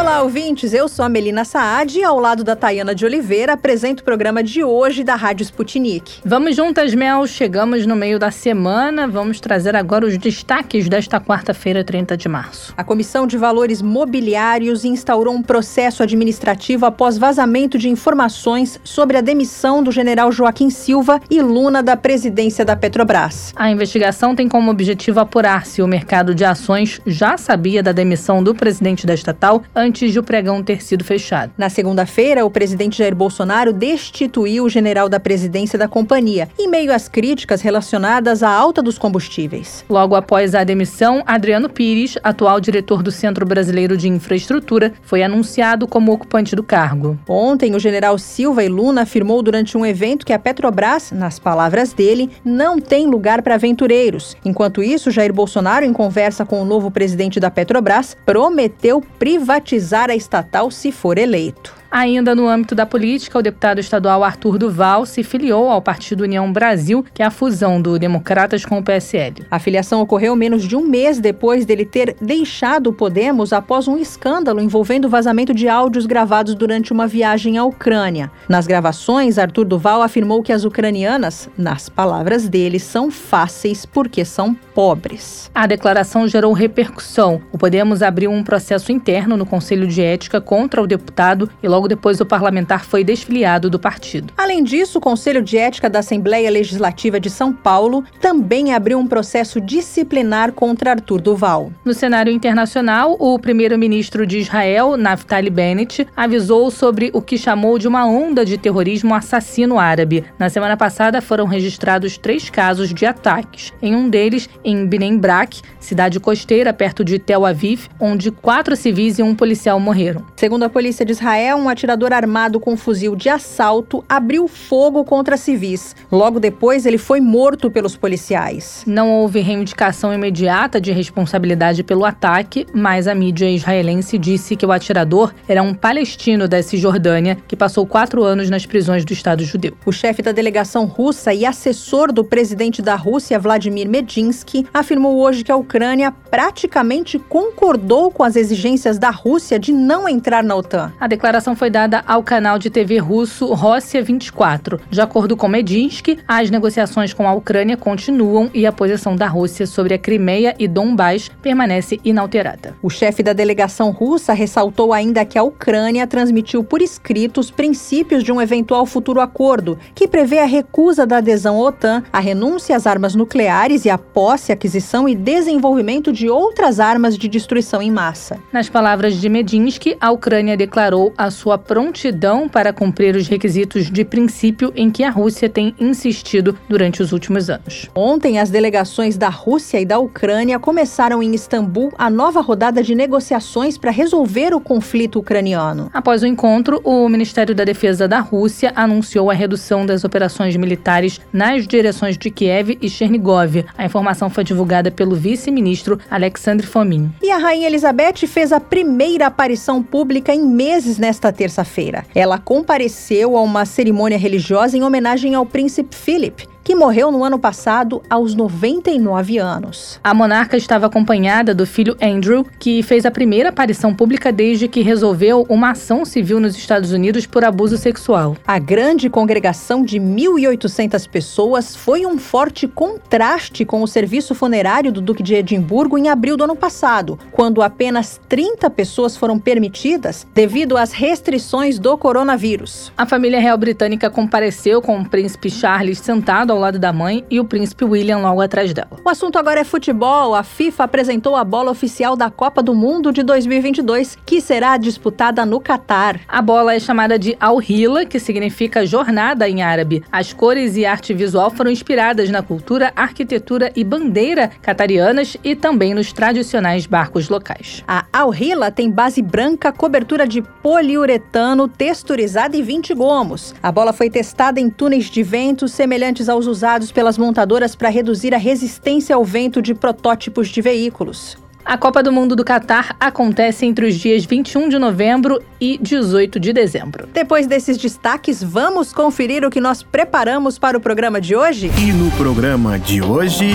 Olá, ouvintes. Eu sou a Melina Saad e ao lado da Tayana de Oliveira apresento o programa de hoje da Rádio Sputnik. Vamos juntas, Mel. Chegamos no meio da semana. Vamos trazer agora os destaques desta quarta-feira, 30 de março. A Comissão de Valores Mobiliários instaurou um processo administrativo após vazamento de informações sobre a demissão do general Joaquim Silva e Luna da presidência da Petrobras. A investigação tem como objetivo apurar se o mercado de ações já sabia da demissão do presidente da estatal antes de o pregão ter sido fechado. Na segunda-feira, o presidente Jair Bolsonaro destituiu o general da presidência da companhia, em meio às críticas relacionadas à alta dos combustíveis. Logo após a demissão, Adriano Pires, atual diretor do Centro Brasileiro de Infraestrutura, foi anunciado como ocupante do cargo. Ontem, o general Silva e Luna afirmou durante um evento que a Petrobras, nas palavras dele, não tem lugar para aventureiros. Enquanto isso, Jair Bolsonaro, em conversa com o novo presidente da Petrobras, prometeu privatizar privatizar a estatal se for eleito. Ainda no âmbito da política, o deputado estadual Arthur Duval se filiou ao Partido União Brasil, que é a fusão do Democratas com o PSL. A filiação ocorreu menos de um mês depois dele ter deixado o Podemos após um escândalo envolvendo o vazamento de áudios gravados durante uma viagem à Ucrânia. Nas gravações, Arthur Duval afirmou que as ucranianas, nas palavras dele, são fáceis porque são pobres. A declaração gerou repercussão. O Podemos abriu um processo interno no Conselho de Ética contra o deputado e logo Logo depois, o parlamentar foi desfiliado do partido. Além disso, o Conselho de Ética da Assembleia Legislativa de São Paulo também abriu um processo disciplinar contra Arthur Duval. No cenário internacional, o primeiro-ministro de Israel, Naftali Bennett, avisou sobre o que chamou de uma onda de terrorismo assassino árabe. Na semana passada, foram registrados três casos de ataques. Em um deles, em Bnei Brak, cidade costeira perto de Tel Aviv, onde quatro civis e um policial morreram. Segundo a polícia de Israel, um atirador armado com fuzil de assalto abriu fogo contra civis. Logo depois, ele foi morto pelos policiais. Não houve reivindicação imediata de responsabilidade pelo ataque, mas a mídia israelense disse que o atirador era um palestino da Cisjordânia que passou quatro anos nas prisões do Estado judeu. O chefe da delegação russa e assessor do presidente da Rússia, Vladimir Medinsky, afirmou hoje que a Ucrânia praticamente concordou com as exigências da Rússia de não entrar na OTAN. A declaração foi dada ao canal de TV russo Rossia 24. De acordo com Medinsky, as negociações com a Ucrânia continuam e a posição da Rússia sobre a Crimeia e Donbás permanece inalterada. O chefe da delegação russa ressaltou ainda que a Ucrânia transmitiu por escrito os princípios de um eventual futuro acordo, que prevê a recusa da adesão à OTAN, a renúncia às armas nucleares e a posse, aquisição e desenvolvimento de outras armas de destruição em massa. Nas palavras de Medinsky, a Ucrânia declarou a sua sua prontidão para cumprir os requisitos de princípio em que a Rússia tem insistido durante os últimos anos. Ontem, as delegações da Rússia e da Ucrânia começaram em Istambul a nova rodada de negociações para resolver o conflito ucraniano. Após o encontro, o Ministério da Defesa da Rússia anunciou a redução das operações militares nas direções de Kiev e Chernigov. A informação foi divulgada pelo vice-ministro Alexandre Fomin. E a Rainha Elizabeth fez a primeira aparição pública em meses nesta terça-feira. Ela compareceu a uma cerimônia religiosa em homenagem ao príncipe Philip, que morreu no ano passado aos 99 anos. A monarca estava acompanhada do filho Andrew, que fez a primeira aparição pública desde que resolveu uma ação civil nos Estados Unidos por abuso sexual. A grande congregação de 1.800 pessoas foi um forte contraste com o serviço funerário do Duque de Edimburgo em abril do ano passado, quando apenas 30 pessoas foram permitidas devido às restrições do coronavírus. A família real britânica compareceu com o príncipe Charles sentado ao ao lado da mãe e o príncipe William logo atrás dela. O assunto agora é futebol. A FIFA apresentou a bola oficial da Copa do Mundo de 2022, que será disputada no Catar. A bola é chamada de Al-Hila, que significa jornada em árabe. As cores e arte visual foram inspiradas na cultura, arquitetura e bandeira catarianas e também nos tradicionais barcos locais. A Al-Hila tem base branca, cobertura de poliuretano texturizada e 20 gomos. A bola foi testada em túneis de vento semelhantes aos usados pelas montadoras para reduzir a resistência ao vento de protótipos de veículos. A Copa do Mundo do Catar acontece entre os dias 21 de novembro e 18 de dezembro. Depois desses destaques, vamos conferir o que nós preparamos para o programa de hoje? E no programa de hoje.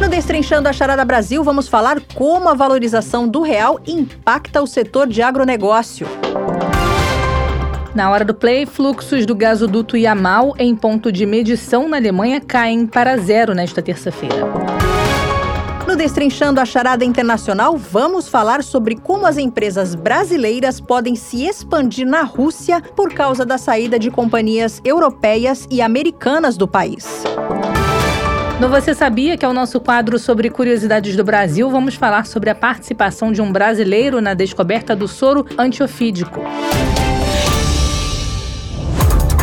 No Destrinchando a Charada Brasil, vamos falar como a valorização do real impacta o setor de agronegócio. Na hora do play, fluxos do gasoduto Yamal em ponto de medição na Alemanha caem para zero nesta terça-feira. No Destrinchando a Charada Internacional, vamos falar sobre como as empresas brasileiras podem se expandir na Rússia por causa da saída de companhias europeias e americanas do país. No Você Sabia, que é o nosso quadro sobre curiosidades do Brasil, vamos falar sobre a participação de um brasileiro na descoberta do soro antiofídico.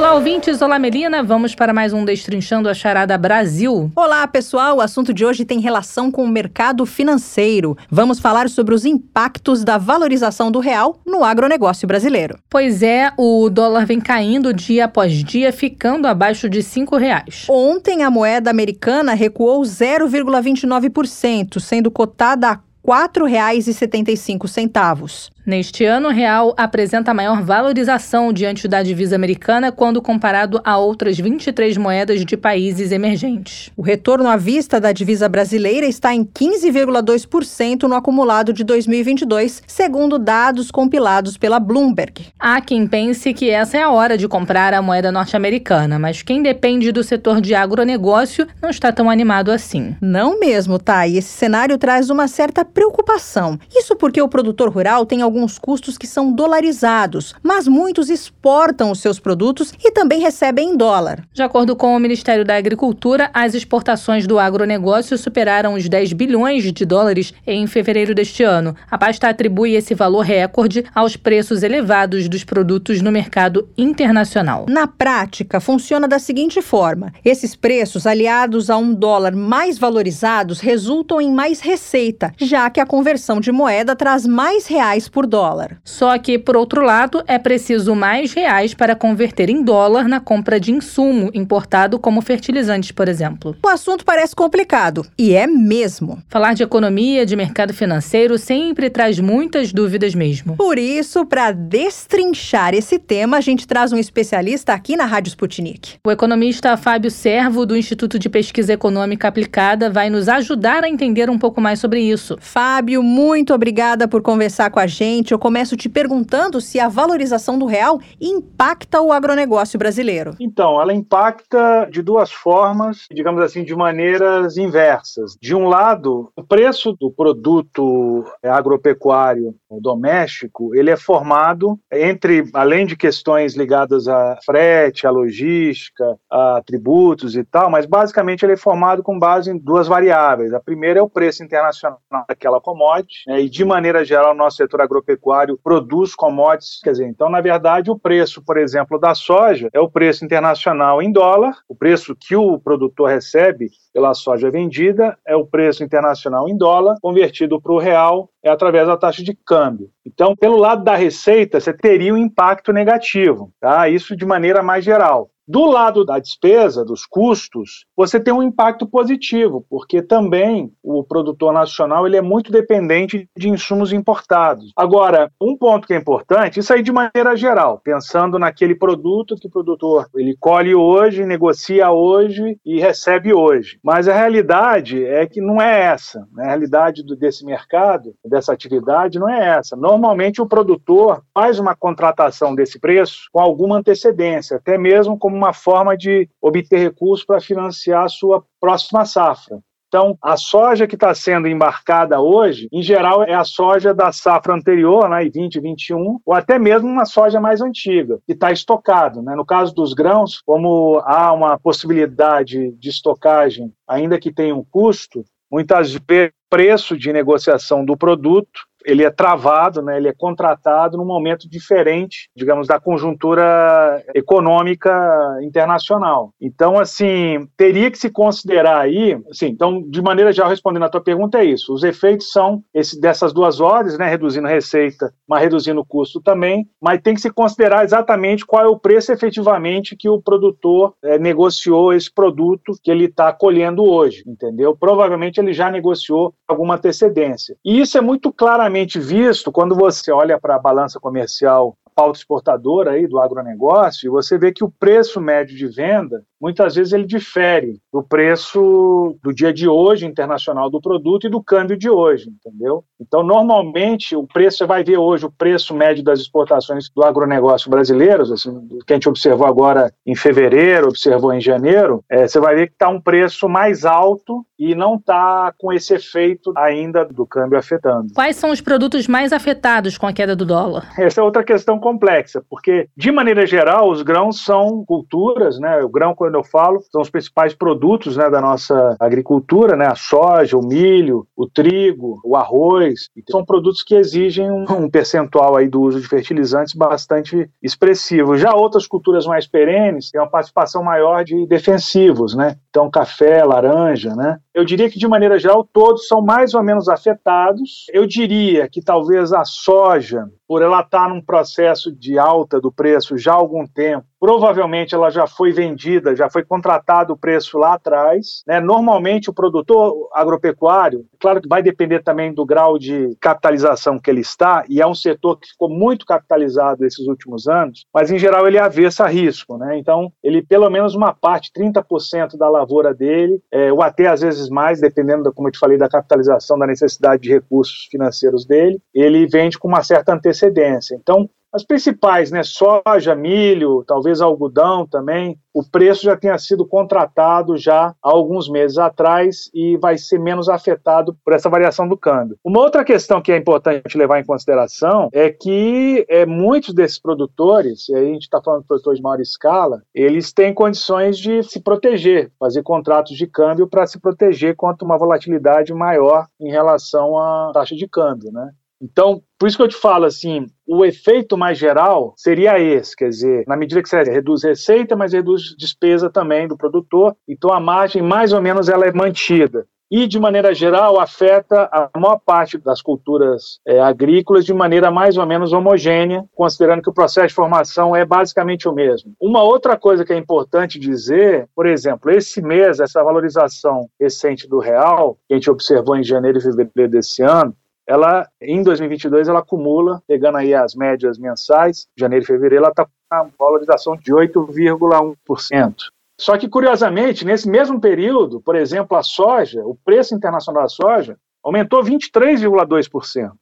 Olá, ouvintes. Olá, Melina. Vamos para mais um Destrinchando a Charada Brasil. Olá, pessoal. O assunto de hoje tem relação com o mercado financeiro. Vamos falar sobre os impactos da valorização do real no agronegócio brasileiro. Pois é, o dólar vem caindo dia após dia, ficando abaixo de R$ reais. Ontem, a moeda americana recuou 0,29%, sendo cotada a R$ 4,75. Neste ano, o real apresenta a maior valorização diante da divisa americana quando comparado a outras 23 moedas de países emergentes. O retorno à vista da divisa brasileira está em 15,2% no acumulado de 2022, segundo dados compilados pela Bloomberg. Há quem pense que essa é a hora de comprar a moeda norte-americana, mas quem depende do setor de agronegócio não está tão animado assim. Não mesmo, tá? E esse cenário traz uma certa preocupação. Isso porque o produtor rural tem alguns custos que são dolarizados, mas muitos exportam os seus produtos e também recebem em dólar. De acordo com o Ministério da Agricultura, as exportações do agronegócio superaram os 10 bilhões de dólares em fevereiro deste ano. A pasta atribui esse valor recorde aos preços elevados dos produtos no mercado internacional. Na prática, funciona da seguinte forma: esses preços, aliados a um dólar mais valorizados, resultam em mais receita, já que a conversão de moeda traz mais reais por dólar. Só que, por outro lado, é preciso mais reais para converter em dólar na compra de insumo importado como fertilizantes, por exemplo. O assunto parece complicado, e é mesmo. Falar de economia, de mercado financeiro, sempre traz muitas dúvidas mesmo. Por isso, para destrinchar esse tema, a gente traz um especialista aqui na Rádio Sputnik. O economista Fábio Servo, do Instituto de Pesquisa Econômica Aplicada, vai nos ajudar a entender um pouco mais sobre isso. Fábio, muito obrigada por conversar com a gente eu começo te perguntando se a valorização do real impacta o agronegócio brasileiro. Então, ela impacta de duas formas, digamos assim, de maneiras inversas. De um lado, o preço do produto agropecuário doméstico, ele é formado entre, além de questões ligadas a frete, a logística, a tributos e tal, mas basicamente ele é formado com base em duas variáveis. A primeira é o preço internacional daquela commodity, né, e de maneira geral o nosso setor agropecuário agropecuário produz commodities, quer dizer, então, na verdade, o preço, por exemplo, da soja é o preço internacional em dólar, o preço que o produtor recebe pela soja vendida é o preço internacional em dólar, convertido para o real é através da taxa de câmbio. Então, pelo lado da receita, você teria um impacto negativo, tá? Isso de maneira mais geral. Do lado da despesa, dos custos, você tem um impacto positivo, porque também o produtor nacional ele é muito dependente de insumos importados. Agora, um ponto que é importante, isso aí de maneira geral, pensando naquele produto que o produtor ele colhe hoje, negocia hoje e recebe hoje. Mas a realidade é que não é essa. Né? A realidade desse mercado, dessa atividade, não é essa. Normalmente o produtor faz uma contratação desse preço com alguma antecedência, até mesmo como uma forma de obter recursos para financiar a sua próxima safra. Então, a soja que está sendo embarcada hoje, em geral, é a soja da safra anterior, né, 2021, ou até mesmo uma soja mais antiga, que está estocado. Né? No caso dos grãos, como há uma possibilidade de estocagem, ainda que tenha um custo, muitas vezes o preço de negociação do produto ele é travado, né, ele é contratado num momento diferente, digamos, da conjuntura econômica internacional. Então, assim, teria que se considerar aí, assim, então, de maneira geral, respondendo a tua pergunta, é isso. Os efeitos são esse, dessas duas ordens, né, reduzindo a receita, mas reduzindo o custo também, mas tem que se considerar exatamente qual é o preço efetivamente que o produtor é, negociou esse produto que ele está colhendo hoje, entendeu? Provavelmente ele já negociou alguma antecedência. E isso é muito claramente visto quando você olha para a balança comercial pauta exportadora aí do agronegócio, você vê que o preço médio de venda, muitas vezes ele difere do preço do dia de hoje internacional do produto e do câmbio de hoje, entendeu? Então, normalmente, o preço, você vai ver hoje o preço médio das exportações do agronegócio brasileiro, assim, que a gente observou agora em fevereiro, observou em janeiro, é, você vai ver que está um preço mais alto e não está com esse efeito ainda do câmbio afetando. Quais são os produtos mais afetados com a queda do dólar? Essa é outra questão complexa, porque, de maneira geral, os grãos são culturas, né? O grão, quando eu falo, são os principais produtos né, da nossa agricultura, né? A soja, o milho, o trigo, o arroz. São produtos que exigem um, um percentual aí do uso de fertilizantes bastante expressivo. Já outras culturas mais perenes têm uma participação maior de defensivos, né? Então, café, laranja, né? Eu diria que, de maneira geral, todos são mais ou menos afetados. Eu diria que talvez a soja, por ela estar num processo de alta do preço já há algum tempo, provavelmente ela já foi vendida, já foi contratado o preço lá atrás. Né? Normalmente o produtor agropecuário, claro que vai depender também do grau de capitalização que ele está, e é um setor que ficou muito capitalizado esses últimos anos, mas em geral ele avesso a risco. Né? Então, ele pelo menos uma parte, 30% da lavoura dele, é, ou até às vezes mais, dependendo, da, como eu te falei, da capitalização, da necessidade de recursos financeiros dele, ele vende com uma certa antecedência. Então, as principais, né, soja, milho, talvez algodão também, o preço já tenha sido contratado já há alguns meses atrás e vai ser menos afetado por essa variação do câmbio. Uma outra questão que é importante levar em consideração é que é, muitos desses produtores, e aí a gente está falando de produtores de maior escala, eles têm condições de se proteger, fazer contratos de câmbio para se proteger contra uma volatilidade maior em relação à taxa de câmbio, né? Então, por isso que eu te falo assim, o efeito mais geral seria esse, quer dizer, na medida que você reduz receita, mas reduz despesa também do produtor, então a margem mais ou menos ela é mantida e, de maneira geral, afeta a maior parte das culturas é, agrícolas de maneira mais ou menos homogênea, considerando que o processo de formação é basicamente o mesmo. Uma outra coisa que é importante dizer, por exemplo, esse mês, essa valorização recente do real, que a gente observou em janeiro e fevereiro desse ano, ela em 2022 ela acumula, pegando aí as médias mensais, janeiro e fevereiro, ela está com uma valorização de 8,1%. Só que, curiosamente, nesse mesmo período, por exemplo, a soja, o preço internacional da soja aumentou 23,2%.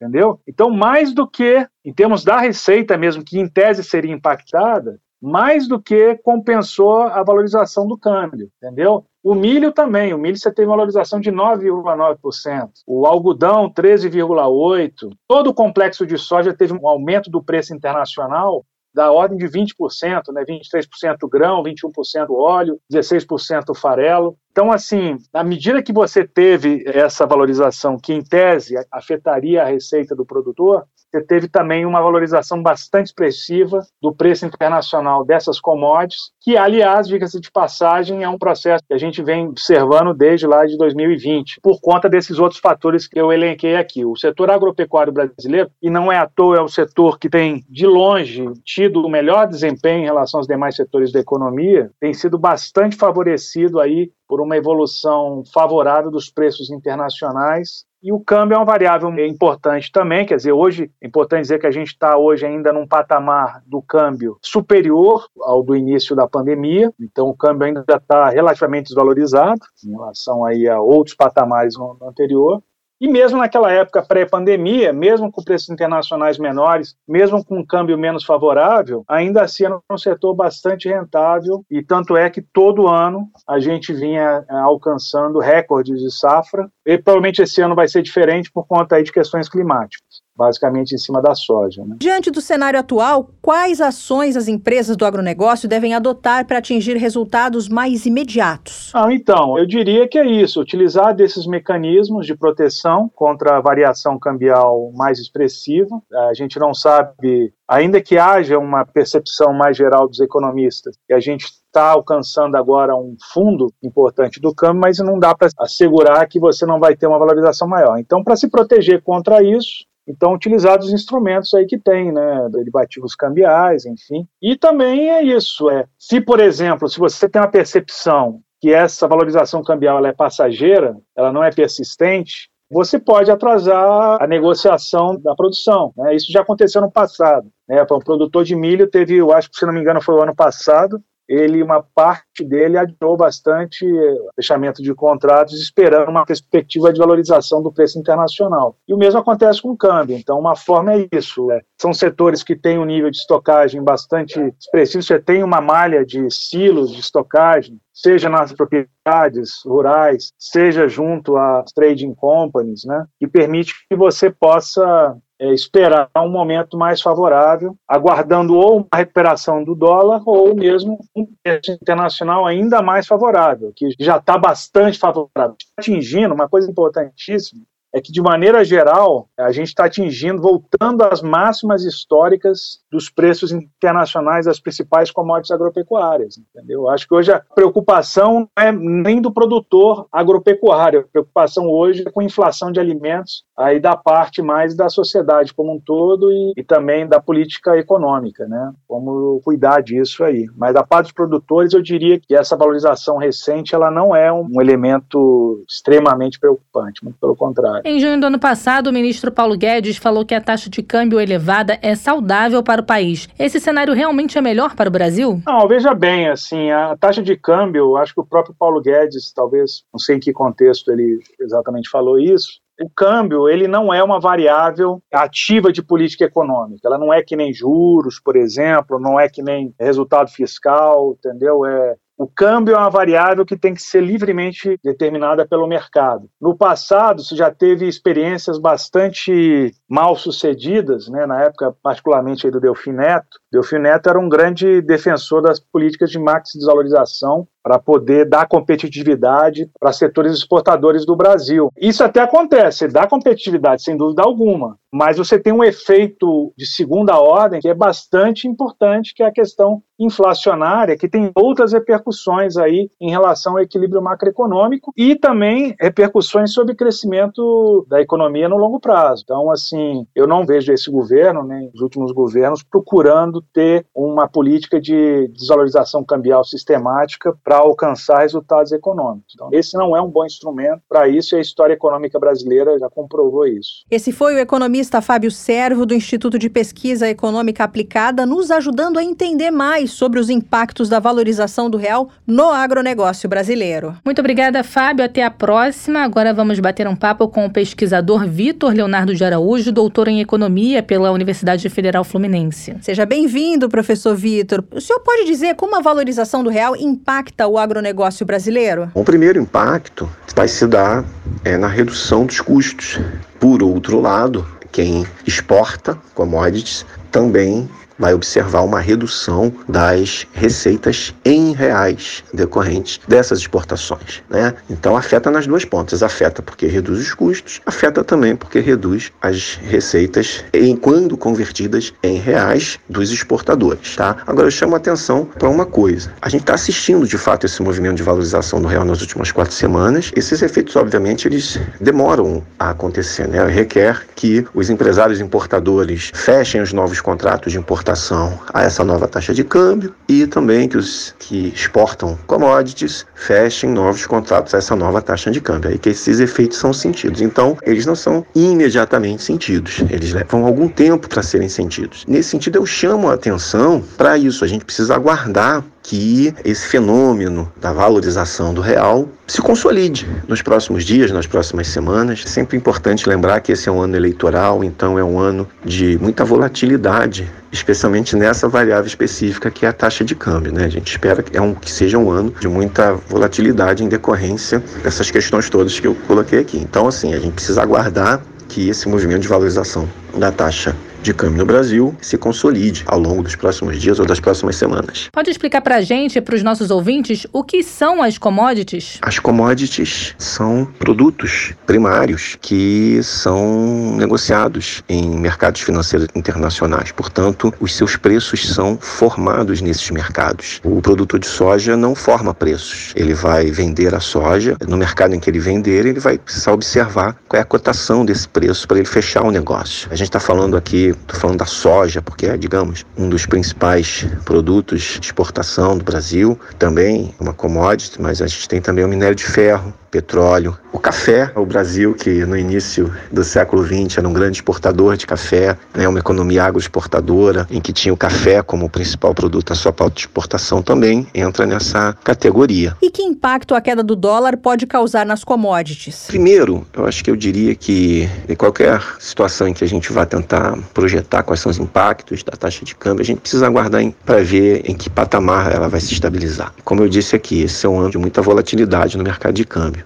Entendeu? Então, mais do que, em termos da receita mesmo, que em tese seria impactada, mais do que compensou a valorização do câmbio, entendeu? O milho também, o milho você tem valorização de 9,9%, o algodão 13,8%, todo o complexo de soja teve um aumento do preço internacional da ordem de 20%, né? 23% grão, 21% óleo, 16% farelo. Então, assim, à medida que você teve essa valorização, que em tese afetaria a receita do produtor, você teve também uma valorização bastante expressiva do preço internacional dessas commodities, que, aliás, diga-se de passagem, é um processo que a gente vem observando desde lá de 2020, por conta desses outros fatores que eu elenquei aqui. O setor agropecuário brasileiro, e não é à toa, é o setor que tem, de longe, tido o melhor desempenho em relação aos demais setores da economia, tem sido bastante favorecido aí por uma evolução favorável dos preços internacionais. E o câmbio é uma variável importante também, quer dizer, hoje é importante dizer que a gente está hoje ainda num patamar do câmbio superior ao do início da pandemia, então o câmbio ainda está relativamente desvalorizado em relação aí a outros patamares no, no anterior, e mesmo naquela época pré-pandemia, mesmo com preços internacionais menores, mesmo com um câmbio menos favorável, ainda assim era um setor bastante rentável e tanto é que todo ano a gente vinha eh, alcançando recordes de safra e provavelmente esse ano vai ser diferente por conta aí de questões climáticas. basicamente em cima da soja. Né? Diante do cenário atual, quais ações as empresas do agronegócio devem adotar para atingir resultados mais imediatos? Ah, então, eu diria que é isso, utilizar desses mecanismos de proteção contra a variação cambial mais expressiva. A gente não sabe, ainda que haja uma percepção mais geral dos economistas, que a gente está alcançando agora um fundo importante do câmbio, mas não dá para assegurar que você não vai ter uma valorização maior. Então, para se proteger contra isso, então, utilizar os instrumentos aí que tem, né, derivativos cambiais, enfim. E também é isso, é, se, por exemplo, se você tem uma percepção que essa valorização cambial é passageira, ela não é persistente, você pode atrasar a negociação da produção. Né? Isso já aconteceu no passado. Né? O produtor de milho teve, eu acho que se não me engano foi o ano passado, ele uma parte dele adiou bastante fechamento de contratos, esperando uma perspectiva de valorização do preço internacional. E o mesmo acontece com o câmbio. Então, uma forma é isso: é, são setores que têm um nível de estocagem bastante expressivo. Você tem uma malha de silos de estocagem, seja nas propriedades rurais, seja junto às trading companies, né, que permite que você possa é, esperar um momento mais favorável, aguardando ou uma recuperação do dólar ou mesmo um preço internacional ainda mais favorável, que já está bastante favorável. Atingindo uma coisa importantíssima, é que, de maneira geral, a gente está atingindo, voltando às máximas históricas dos preços internacionais das principais commodities agropecuárias, entendeu? Acho que hoje a preocupação não é nem do produtor agropecuário, a preocupação hoje é com a inflação de alimentos, aí da parte mais da sociedade como um todo e, e também da política econômica, né? Como cuidar disso aí. Mas da parte dos produtores, eu diria que essa valorização recente, ela não é um, um elemento extremamente preocupante, muito pelo contrário. Em junho do ano passado, o ministro Paulo Guedes falou que a taxa de câmbio elevada é saudável para o país. Esse cenário realmente é melhor para o Brasil? Não, veja bem, assim, a taxa de câmbio, acho que o próprio Paulo Guedes, talvez, não sei em que contexto ele exatamente falou isso, o câmbio ele não é uma variável ativa de política econômica. Ela não é que nem juros, por exemplo, não é que nem resultado fiscal, entendeu? É, o câmbio é uma variável que tem que ser livremente determinada pelo mercado. No passado, se já teve experiências bastante mal sucedidas, né, na época particularmente do Delfim Neto. Delfim Neto era um grande defensor das políticas de maxi desvalorização para poder dar competitividade para setores exportadores do Brasil. Isso até acontece, dá competitividade, sem dúvida alguma, mas você tem um efeito de segunda ordem que é bastante importante, que é a questão inflacionária, que tem outras repercussões aí em relação ao equilíbrio macroeconômico e também repercussões sobre o crescimento da economia no longo prazo. Então, assim, eu não vejo esse governo, nem os últimos governos, procurando ter uma política de desvalorização cambial sistemática para para alcançar resultados econômicos. Então, esse não é um bom instrumento para isso e a história econômica brasileira já comprovou isso. Esse foi o economista Fábio Servo, do Instituto de Pesquisa Econômica Aplicada, nos ajudando a entender mais sobre os impactos da valorização do real no agronegócio brasileiro. Muito obrigada, Fábio. Até a próxima. Agora vamos bater um papo com o pesquisador Vitor Leonardo de Araújo, doutor em Economia pela Universidade Federal Fluminense. Seja bem-vindo, professor Vitor. O senhor pode dizer como a valorização do real impacta o agronegócio brasileiro? O primeiro impacto vai se dar é, na redução dos custos. Por outro lado, quem exporta commodities também vai observar uma redução das receitas em reais decorrentes dessas exportações. Né? Então afeta nas duas pontas, afeta porque reduz os custos, afeta também porque reduz as receitas em quando convertidas em reais dos exportadores. Tá? Agora eu chamo a atenção para uma coisa. A gente está assistindo de fato esse movimento de valorização do real nas últimas quatro semanas. Esses efeitos, obviamente, eles demoram a acontecer. Né? Requer que os empresários importadores fechem os novos contratos de importação exportação a essa nova taxa de câmbio e também que os que exportam commodities fechem novos contratos a essa nova taxa de câmbio. Aí que esses efeitos são sentidos. Então, eles não são imediatamente sentidos, eles levam algum tempo para serem sentidos. Nesse sentido, eu chamo a atenção para isso. A gente precisa aguardar que esse fenômeno da valorização do real se consolide nos próximos dias, nas próximas semanas. É sempre importante lembrar que esse é um ano eleitoral, então é um ano de muita volatilidade, especialmente nessa variável específica que é a taxa de câmbio. Né? A gente espera que, é um, que seja um ano de muita volatilidade em decorrência dessas questões todas que eu coloquei aqui. Então, assim, a gente precisa aguardar que esse movimento de valorização da taxa de câmbio no Brasil se consolide ao longo dos próximos dias ou das próximas semanas. Pode explicar para a gente, para os nossos ouvintes, o que são as commodities? As commodities são produtos primários que são negociados em mercados financeiros internacionais. Portanto, os seus preços são formados nesses mercados. O produtor de soja não forma preços. Ele vai vender a soja. No mercado em que ele vender, ele vai precisar observar qual é a cotação desse preço para ele fechar o negócio. A gente está falando aqui Estou falando da soja, porque é, digamos, um dos principais produtos de exportação do Brasil. Também uma commodity, mas a gente tem também o minério de ferro, petróleo. O café, o Brasil, que no início do século XX era um grande exportador de café, né, uma economia agroexportadora, em que tinha o café como principal produto da sua pauta de exportação, também entra nessa categoria. E que impacto a queda do dólar pode causar nas commodities? Primeiro, eu acho que eu diria que em qualquer situação em que a gente vá tentar projetar quais são os impactos da taxa de câmbio, a gente precisa aguardar para ver em que patamar ela vai se estabilizar. Como eu disse aqui, esse é um ano de muita volatilidade no mercado de câmbio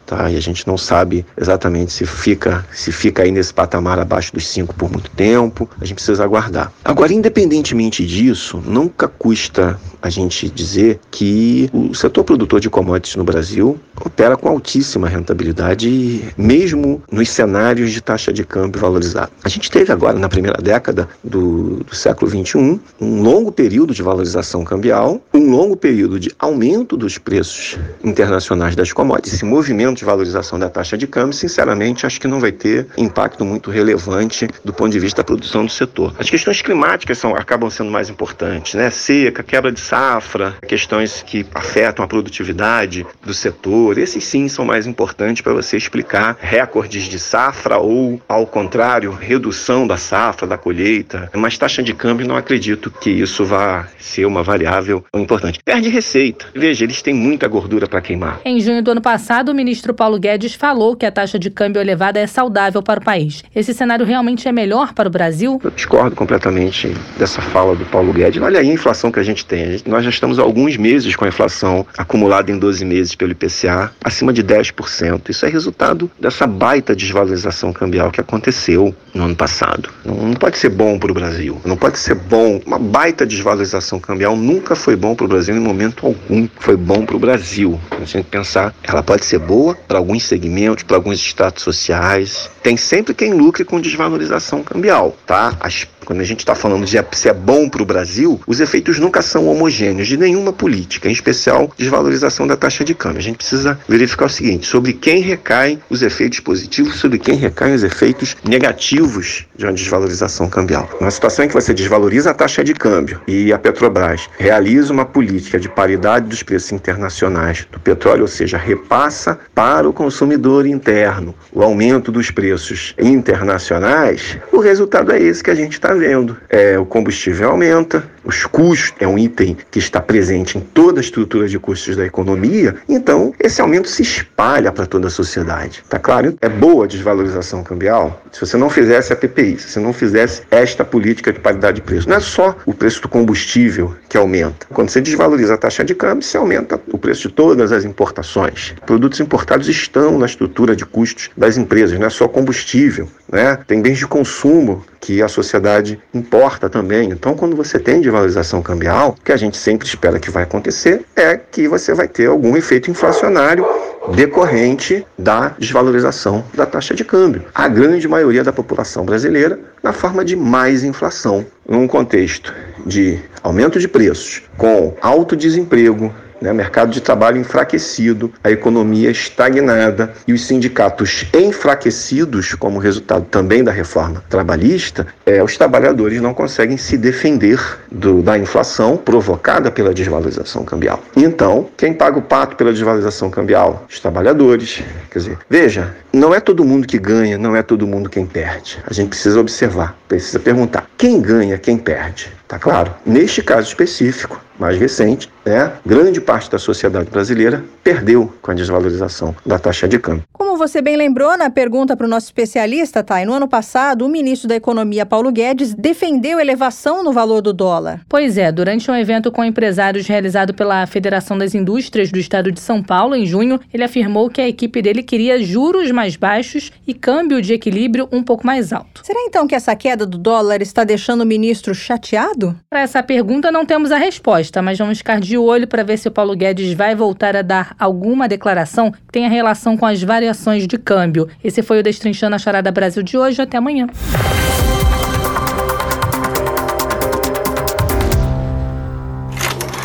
tá? E a gente não sabe exatamente se fica se fica aí nesse patamar abaixo dos 5 por muito tempo. A gente precisa aguardar. Agora, independentemente disso, nunca custa a gente dizer que o setor produtor de commodities no Brasil opera com altíssima rentabilidade, mesmo nos cenários de taxa de câmbio valorizada. A gente teve agora, na primeira década do, do século XXI, um longo período de valorização cambial, um longo período de aumento dos preços internacionais das commodities. Esse movimento de valorização da taxa de câmbio, sinceramente, acho que não vai ter impacto muito relevante do ponto de vista da produção do setor. As questões climáticas são, acabam sendo mais importantes, né? Seca, quebra de safra, questões que afetam a produtividade do setor, esses sim são mais importantes para você explicar recordes de safra ou, ao contrário, redução da safra, da colheita. Mas taxa de câmbio, não acredito que isso vá ser uma variável importante. Perde receita. Veja, eles têm muita gordura para queimar. Em junho do ano passado, o ministro ministro Paulo Guedes falou que a taxa de câmbio elevada é saudável para o país. Esse cenário realmente é melhor para o Brasil? Eu discordo completamente dessa fala do Paulo Guedes. Olha aí a inflação que a gente tem. Nós já estamos há alguns meses com a inflação acumulada em 12 meses pelo IPCA acima de 10%. Isso é resultado dessa baita desvalorização cambial que aconteceu no ano passado. Não pode ser bom para o Brasil. Não pode ser bom. Uma baita desvalorização cambial nunca foi bom para o Brasil em momento algum. Foi bom para o Brasil. A gente tem que pensar, ela pode ser boa para alguns segmentos, para alguns estados sociais. Tem sempre quem lucre com desvalorização cambial, tá? As quando a gente está falando de se é bom para o Brasil, os efeitos nunca são homogêneos de nenhuma política, em especial desvalorização da taxa de câmbio. A gente precisa verificar o seguinte: sobre quem recaem os efeitos positivos, sobre quem recaem os efeitos negativos de uma desvalorização cambial. Uma situação em que você desvaloriza a taxa de câmbio e a Petrobras realiza uma política de paridade dos preços internacionais do petróleo, ou seja, repassa para o consumidor interno o aumento dos preços internacionais, o resultado é esse que a gente está vendo. É, o combustível aumenta, os custos é um item que está presente em toda a estrutura de custos da economia, então esse aumento se espalha para toda a sociedade. Tá claro? É boa a desvalorização cambial se você não fizesse a PPI, se você não fizesse esta política de paridade de preço. Não é só o preço do combustível que aumenta. Quando você desvaloriza a taxa de câmbio, você aumenta o preço de todas as importações. Produtos importados estão na estrutura de custos das empresas, não é só combustível. Né? Tem bens de consumo que a sociedade importa também. Então, quando você tem desvalorização cambial, que a gente sempre espera que vai acontecer é que você vai ter algum efeito inflacionário decorrente da desvalorização da taxa de câmbio. A grande maioria da população brasileira na forma de mais inflação. Num contexto de aumento de preços, com alto desemprego, né, mercado de trabalho enfraquecido, a economia estagnada e os sindicatos enfraquecidos, como resultado também da reforma trabalhista, é, os trabalhadores não conseguem se defender do, da inflação provocada pela desvalorização cambial. Então, quem paga o pato pela desvalorização cambial? Os trabalhadores. Quer dizer, veja, não é todo mundo que ganha, não é todo mundo quem perde. A gente precisa observar, precisa perguntar: quem ganha, quem perde? Tá claro. Neste caso específico, mais recente, né, grande parte da sociedade brasileira perdeu com a desvalorização da taxa de câmbio. Como você bem lembrou na pergunta para o nosso especialista, Thay, no ano passado, o ministro da Economia, Paulo Guedes, defendeu elevação no valor do dólar. Pois é, durante um evento com empresários realizado pela Federação das Indústrias do Estado de São Paulo, em junho, ele afirmou que a equipe dele queria juros mais baixos e câmbio de equilíbrio um pouco mais alto. Será então que essa queda do dólar está deixando o ministro chateado? Para essa pergunta não temos a resposta, mas vamos ficar de olho para ver se o Paulo Guedes vai voltar a dar alguma declaração que tenha relação com as variações de câmbio. Esse foi o Destrinchando a Charada Brasil de hoje. Até amanhã.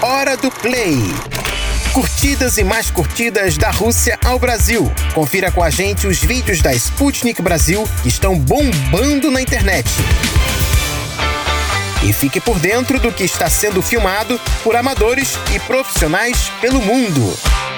Hora do Play. Curtidas e mais curtidas da Rússia ao Brasil. Confira com a gente os vídeos da Sputnik Brasil que estão bombando na internet. E fique por dentro do que está sendo filmado por amadores e profissionais pelo mundo.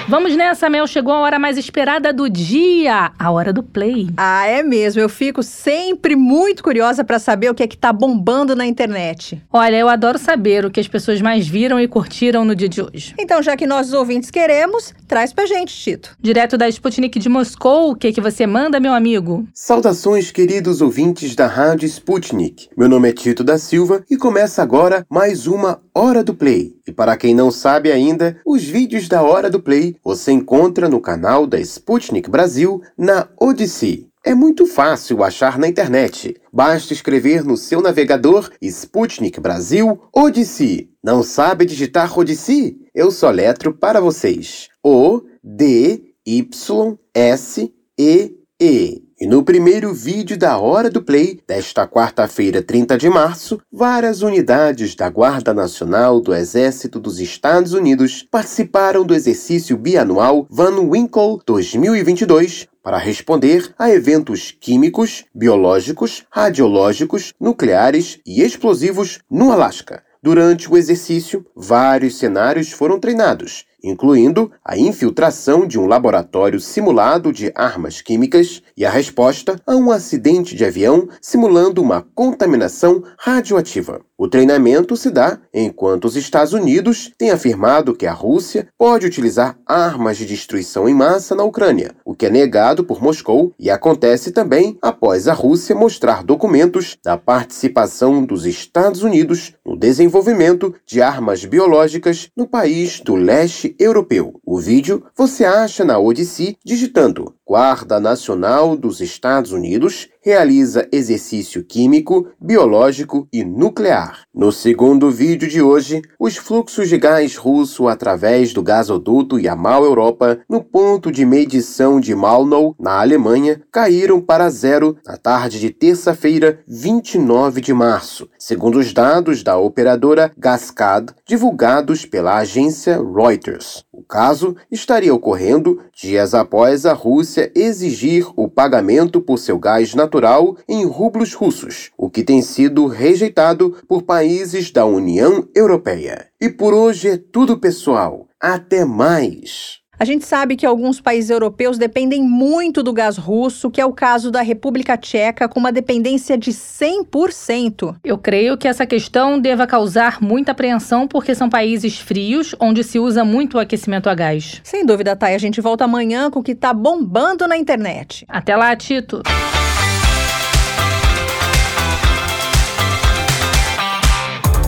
Vamos nessa, Mel. Chegou a hora mais esperada do dia, a hora do play. Ah, é mesmo. Eu fico sempre muito curiosa para saber o que é que tá bombando na internet. Olha, eu adoro saber o que as pessoas mais viram e curtiram no dia de hoje. Então, já que nós ouvintes queremos, traz pra gente, Tito. Direto da Sputnik de Moscou, o que que você manda, meu amigo? Saudações, queridos ouvintes da Rádio Sputnik. Meu nome é Tito da Silva e começa agora mais uma Hora do Play. E para quem não sabe ainda, os vídeos da Hora do Play você encontra no canal da Sputnik Brasil na Odyssey. É muito fácil achar na internet. Basta escrever no seu navegador Sputnik Brasil Odyssey. Não sabe digitar Odyssey? Eu soletro para vocês. O D Y S E E. E no primeiro vídeo da Hora do Play, desta quarta-feira, 30 de março, várias unidades da Guarda Nacional do Exército dos Estados Unidos participaram do exercício bianual Van Winkle 2022 para responder a eventos químicos, biológicos, radiológicos, nucleares e explosivos no Alasca. Durante o exercício, vários cenários foram treinados, incluindo a infiltração de um laboratório simulado de armas químicas e a resposta a um acidente de avião simulando uma contaminação radioativa. O treinamento se dá enquanto os Estados Unidos têm afirmado que a Rússia pode utilizar armas de destruição em massa na Ucrânia, o que é negado por Moscou e acontece também após a Rússia mostrar documentos da participação dos Estados Unidos no desenvolvimento de armas biológicas no país do leste europeu. O vídeo você acha na Odyssey digitando Guarda Nacional dos Estados Unidos realiza exercício químico, biológico e nuclear. No segundo vídeo de hoje, os fluxos de gás russo através do gasoduto Yamal Europa no ponto de medição de Malnow, na Alemanha, caíram para zero na tarde de terça-feira, 29 de março, segundo os dados da operadora Gascad, divulgados pela agência Reuters. O caso estaria ocorrendo dias após a Rússia exigir o pagamento por seu gás natural em rublos russos, o que tem sido rejeitado por países da União Europeia. E por hoje é tudo, pessoal. Até mais! A gente sabe que alguns países europeus dependem muito do gás russo, que é o caso da República Tcheca, com uma dependência de 100%. Eu creio que essa questão deva causar muita apreensão, porque são países frios, onde se usa muito o aquecimento a gás. Sem dúvida, Thay. A gente volta amanhã com o que tá bombando na internet. Até lá, Tito!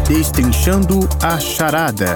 Destrinchando a charada.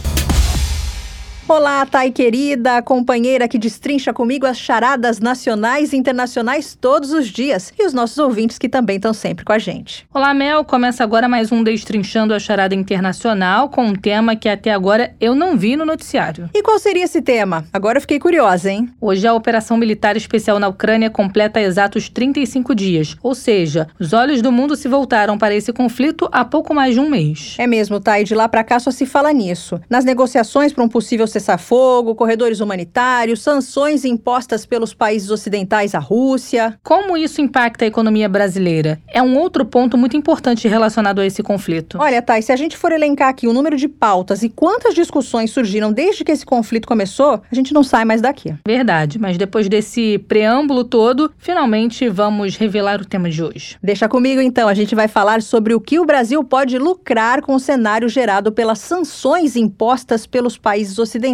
Olá, Thay querida, companheira que destrincha comigo as charadas nacionais e internacionais todos os dias e os nossos ouvintes que também estão sempre com a gente. Olá, Mel. Começa agora mais um Destrinchando a Charada Internacional com um tema que até agora eu não vi no noticiário. E qual seria esse tema? Agora eu fiquei curiosa, hein? Hoje a Operação Militar Especial na Ucrânia completa exatos 35 dias, ou seja, os olhos do mundo se voltaram para esse conflito há pouco mais de um mês. É mesmo, Thay, de lá para cá só se fala nisso. Nas negociações para um possível cessar cessar-fogo, corredores humanitários, sanções impostas pelos países ocidentais à Rússia. Como isso impacta a economia brasileira? É um outro ponto muito importante relacionado a esse conflito. Olha, Thay, se a gente for elencar aqui o número de pautas e quantas discussões surgiram desde que esse conflito começou, a gente não sai mais daqui. Verdade, mas depois desse preâmbulo todo, finalmente vamos revelar o tema de hoje. Deixa comigo então, a gente vai falar sobre o que o Brasil pode lucrar com o cenário gerado pelas sanções impostas pelos países ocidentais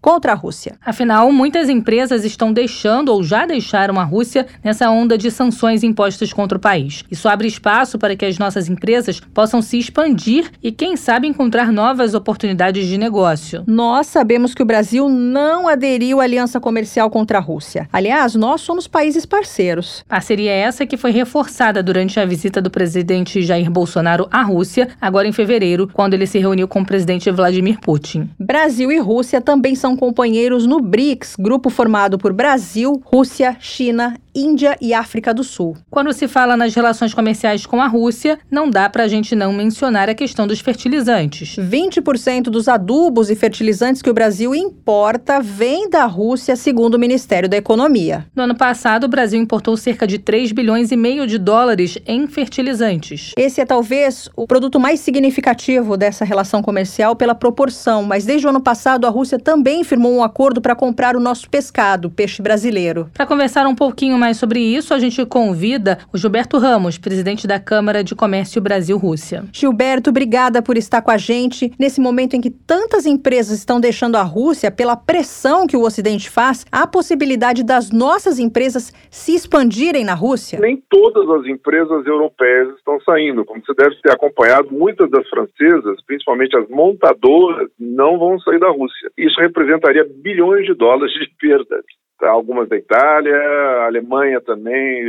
contra a Rússia. Afinal, muitas empresas estão deixando ou já deixaram a Rússia nessa onda de sanções impostas contra o país. Isso abre espaço para que as nossas empresas possam se expandir e, quem sabe, encontrar novas oportunidades de negócio. Nós sabemos que o Brasil não aderiu à aliança comercial contra a Rússia. Aliás, nós somos países parceiros. Parceria essa que foi reforçada durante a visita do presidente Jair Bolsonaro à Rússia, agora em fevereiro, quando ele se reuniu com o presidente Vladimir Putin. Brasil e Rússia também são companheiros no BRICS, grupo formado por Brasil, Rússia, China, Índia e África do Sul. Quando se fala nas relações comerciais com a Rússia, não dá para a gente não mencionar a questão dos fertilizantes. 20% dos adubos e fertilizantes que o Brasil importa vem da Rússia, segundo o Ministério da Economia. No ano passado, o Brasil importou cerca de 3 bilhões e meio de dólares em fertilizantes. Esse é talvez o produto mais significativo dessa relação comercial pela proporção, mas desde o ano passado a Rússia também firmou um acordo para comprar o nosso pescado, peixe brasileiro. Para conversar um pouquinho mais sobre isso, a gente convida o Gilberto Ramos, presidente da Câmara de Comércio Brasil-Rússia. Gilberto, obrigada por estar com a gente nesse momento em que tantas empresas estão deixando a Rússia pela pressão que o Ocidente faz. Há a possibilidade das nossas empresas se expandirem na Rússia? Nem todas as empresas europeias estão saindo. Como você deve ter acompanhado, muitas das francesas, principalmente as montadoras, não vão sair da Rússia. Isso representaria bilhões de dólares de perdas algumas da Itália, a Alemanha também,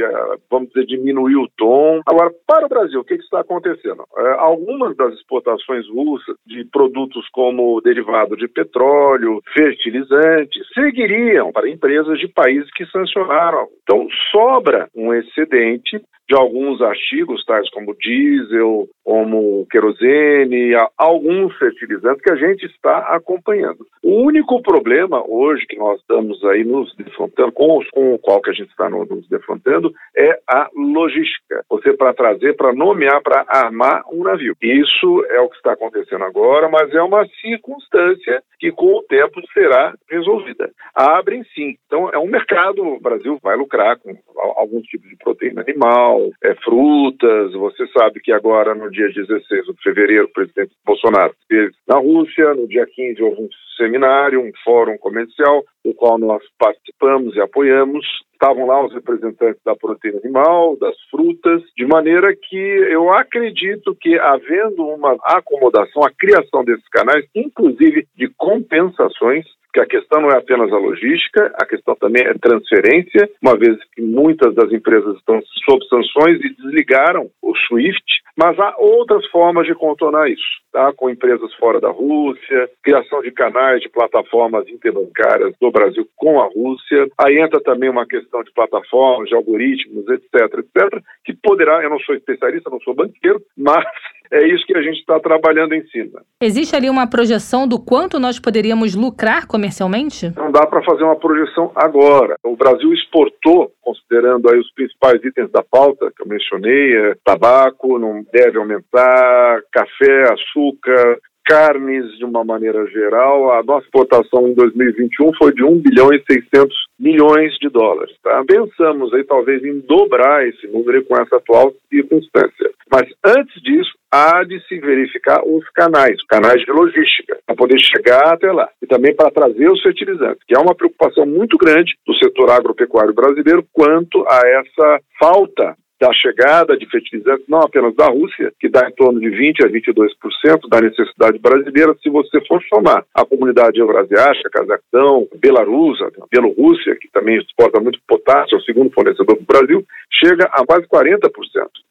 vamos dizer, diminuiu o tom. Agora, para o Brasil, o que, que está acontecendo? É, algumas das exportações russas de produtos como derivado de petróleo, fertilizantes, seguiriam para empresas de países que sancionaram. Então, sobra um excedente de alguns artigos, tais como diesel, como querosene, alguns fertilizantes que a gente está acompanhando. O único problema hoje que nós estamos aí nos defrontando, com, com o qual que a gente está nos defrontando, é a logística. Você para trazer, para nomear, para armar um navio. Isso é o que está acontecendo agora, mas é uma circunstância que com o tempo será resolvida. Abrem sim. Então é um mercado, o Brasil vai lucrar com alguns tipos de proteína animal, é, frutas. Você sabe que agora, no dia 16 de fevereiro, o presidente Bolsonaro esteve na Rússia. No dia 15 houve um seminário, um fórum comercial, o qual nós participamos e apoiamos. Estavam lá os representantes da proteína animal, das frutas, de maneira que eu acredito que, havendo uma acomodação, a criação desses canais, inclusive de compensações, que a questão não é apenas a logística, a questão também é transferência, uma vez que muitas das empresas estão sob sanções e desligaram o SWIFT, mas há outras formas de contornar isso, tá? com empresas fora da Rússia, criação de canais de plataformas interbancárias do Brasil com a Rússia, aí entra também uma questão de plataformas, de algoritmos, etc, etc, que poderá, eu não sou especialista, não sou banqueiro, mas é isso que a gente está trabalhando em cima. Existe ali uma projeção do quanto nós poderíamos lucrar comercialmente? Não dá para fazer uma projeção agora. O Brasil exportou, considerando aí os principais itens da pauta que eu mencionei, é, tabaco não deve aumentar, café, açúcar, carnes de uma maneira geral, a nossa exportação em 2021 foi de 1 bilhão e 600 milhões de dólares. Tá? Pensamos aí talvez em dobrar esse número com essa atual circunstância. Mas antes disso, há de se verificar os canais, canais de logística, para poder chegar até lá. E também para trazer os fertilizantes, que é uma preocupação muito grande do setor agropecuário brasileiro quanto a essa falta da chegada de fertilizantes, não apenas da Rússia, que dá em torno de 20% a 22% da necessidade brasileira, se você for somar a comunidade eurasiática, Cazaquistão, Belarus, Bielorrússia, que também exporta muito potássio, é o segundo fornecedor do Brasil, chega a quase 40%.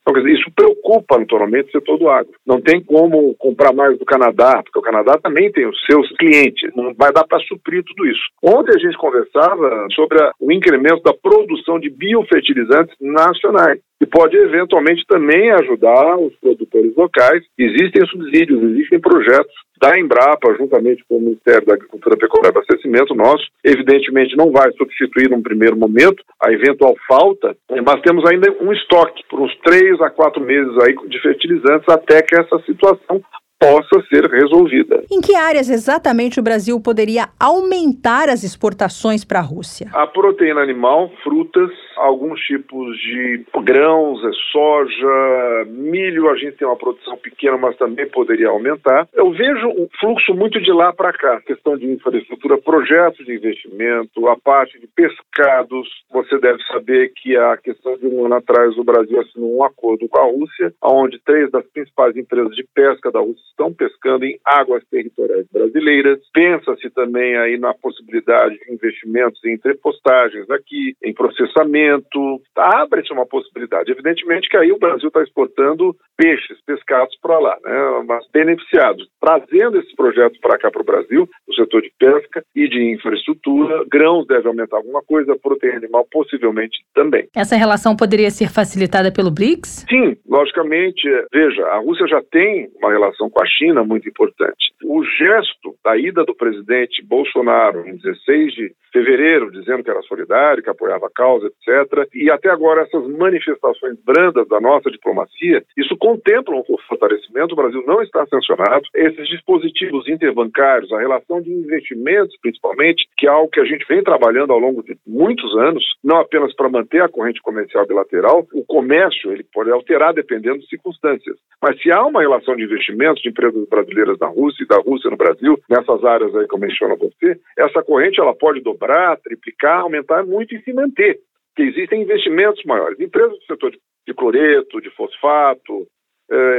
Então, quer dizer, isso preocupa naturalmente o setor do agro. Não tem como comprar mais do Canadá, porque o Canadá também tem os seus clientes, não vai dar para suprir tudo isso. Ontem a gente conversava sobre o incremento da produção de biofertilizantes nacionais que pode eventualmente também ajudar os produtores locais. Existem subsídios, existem projetos da Embrapa, juntamente com o Ministério da Agricultura, Pecuária e Abastecimento nosso. Evidentemente, não vai substituir num primeiro momento a eventual falta, mas temos ainda um estoque por uns três a quatro meses aí de fertilizantes até que essa situação possa ser resolvida. Em que áreas exatamente o Brasil poderia aumentar as exportações para a Rússia? A proteína animal, frutas, alguns tipos de grãos, é soja, milho, a gente tem uma produção pequena, mas também poderia aumentar. Eu vejo um fluxo muito de lá para cá, questão de infraestrutura, projetos de investimento, a parte de pescados. Você deve saber que a questão de um ano atrás o Brasil assinou um acordo com a Rússia, onde três das principais empresas de pesca da Rússia estão pescando em águas territoriais brasileiras. Pensa-se também aí na possibilidade de investimentos em entrepostagens aqui, em processamento. Abre-se uma possibilidade. Evidentemente que aí o Brasil está exportando peixes pescados para lá, né? mas beneficiados, trazendo esses projetos para cá para o Brasil, no setor de pesca e de infraestrutura. Grãos deve aumentar alguma coisa, proteína animal possivelmente também. Essa relação poderia ser facilitada pelo BRICS? Sim, logicamente. Veja, a Rússia já tem uma relação com a China muito importante. O gesto da ida do presidente Bolsonaro em 16 de fevereiro, dizendo que era solidário, que apoiava a causa, etc., e até agora essas manifestações brandas da nossa diplomacia, isso contempla um fortalecimento. O Brasil não está sancionado. Esses dispositivos interbancários, a relação de investimentos, principalmente, que é algo que a gente vem trabalhando ao longo de muitos anos, não apenas para manter a corrente comercial bilateral, o comércio ele pode alterar dependendo de circunstâncias. Mas se há uma relação de investimentos, de empresas brasileiras na Rússia e da Rússia no Brasil, nessas áreas aí que eu menciono a você, essa corrente ela pode dobrar, triplicar, aumentar muito e se manter. Porque existem investimentos maiores. Empresas do setor de, cloreto, de fosfato,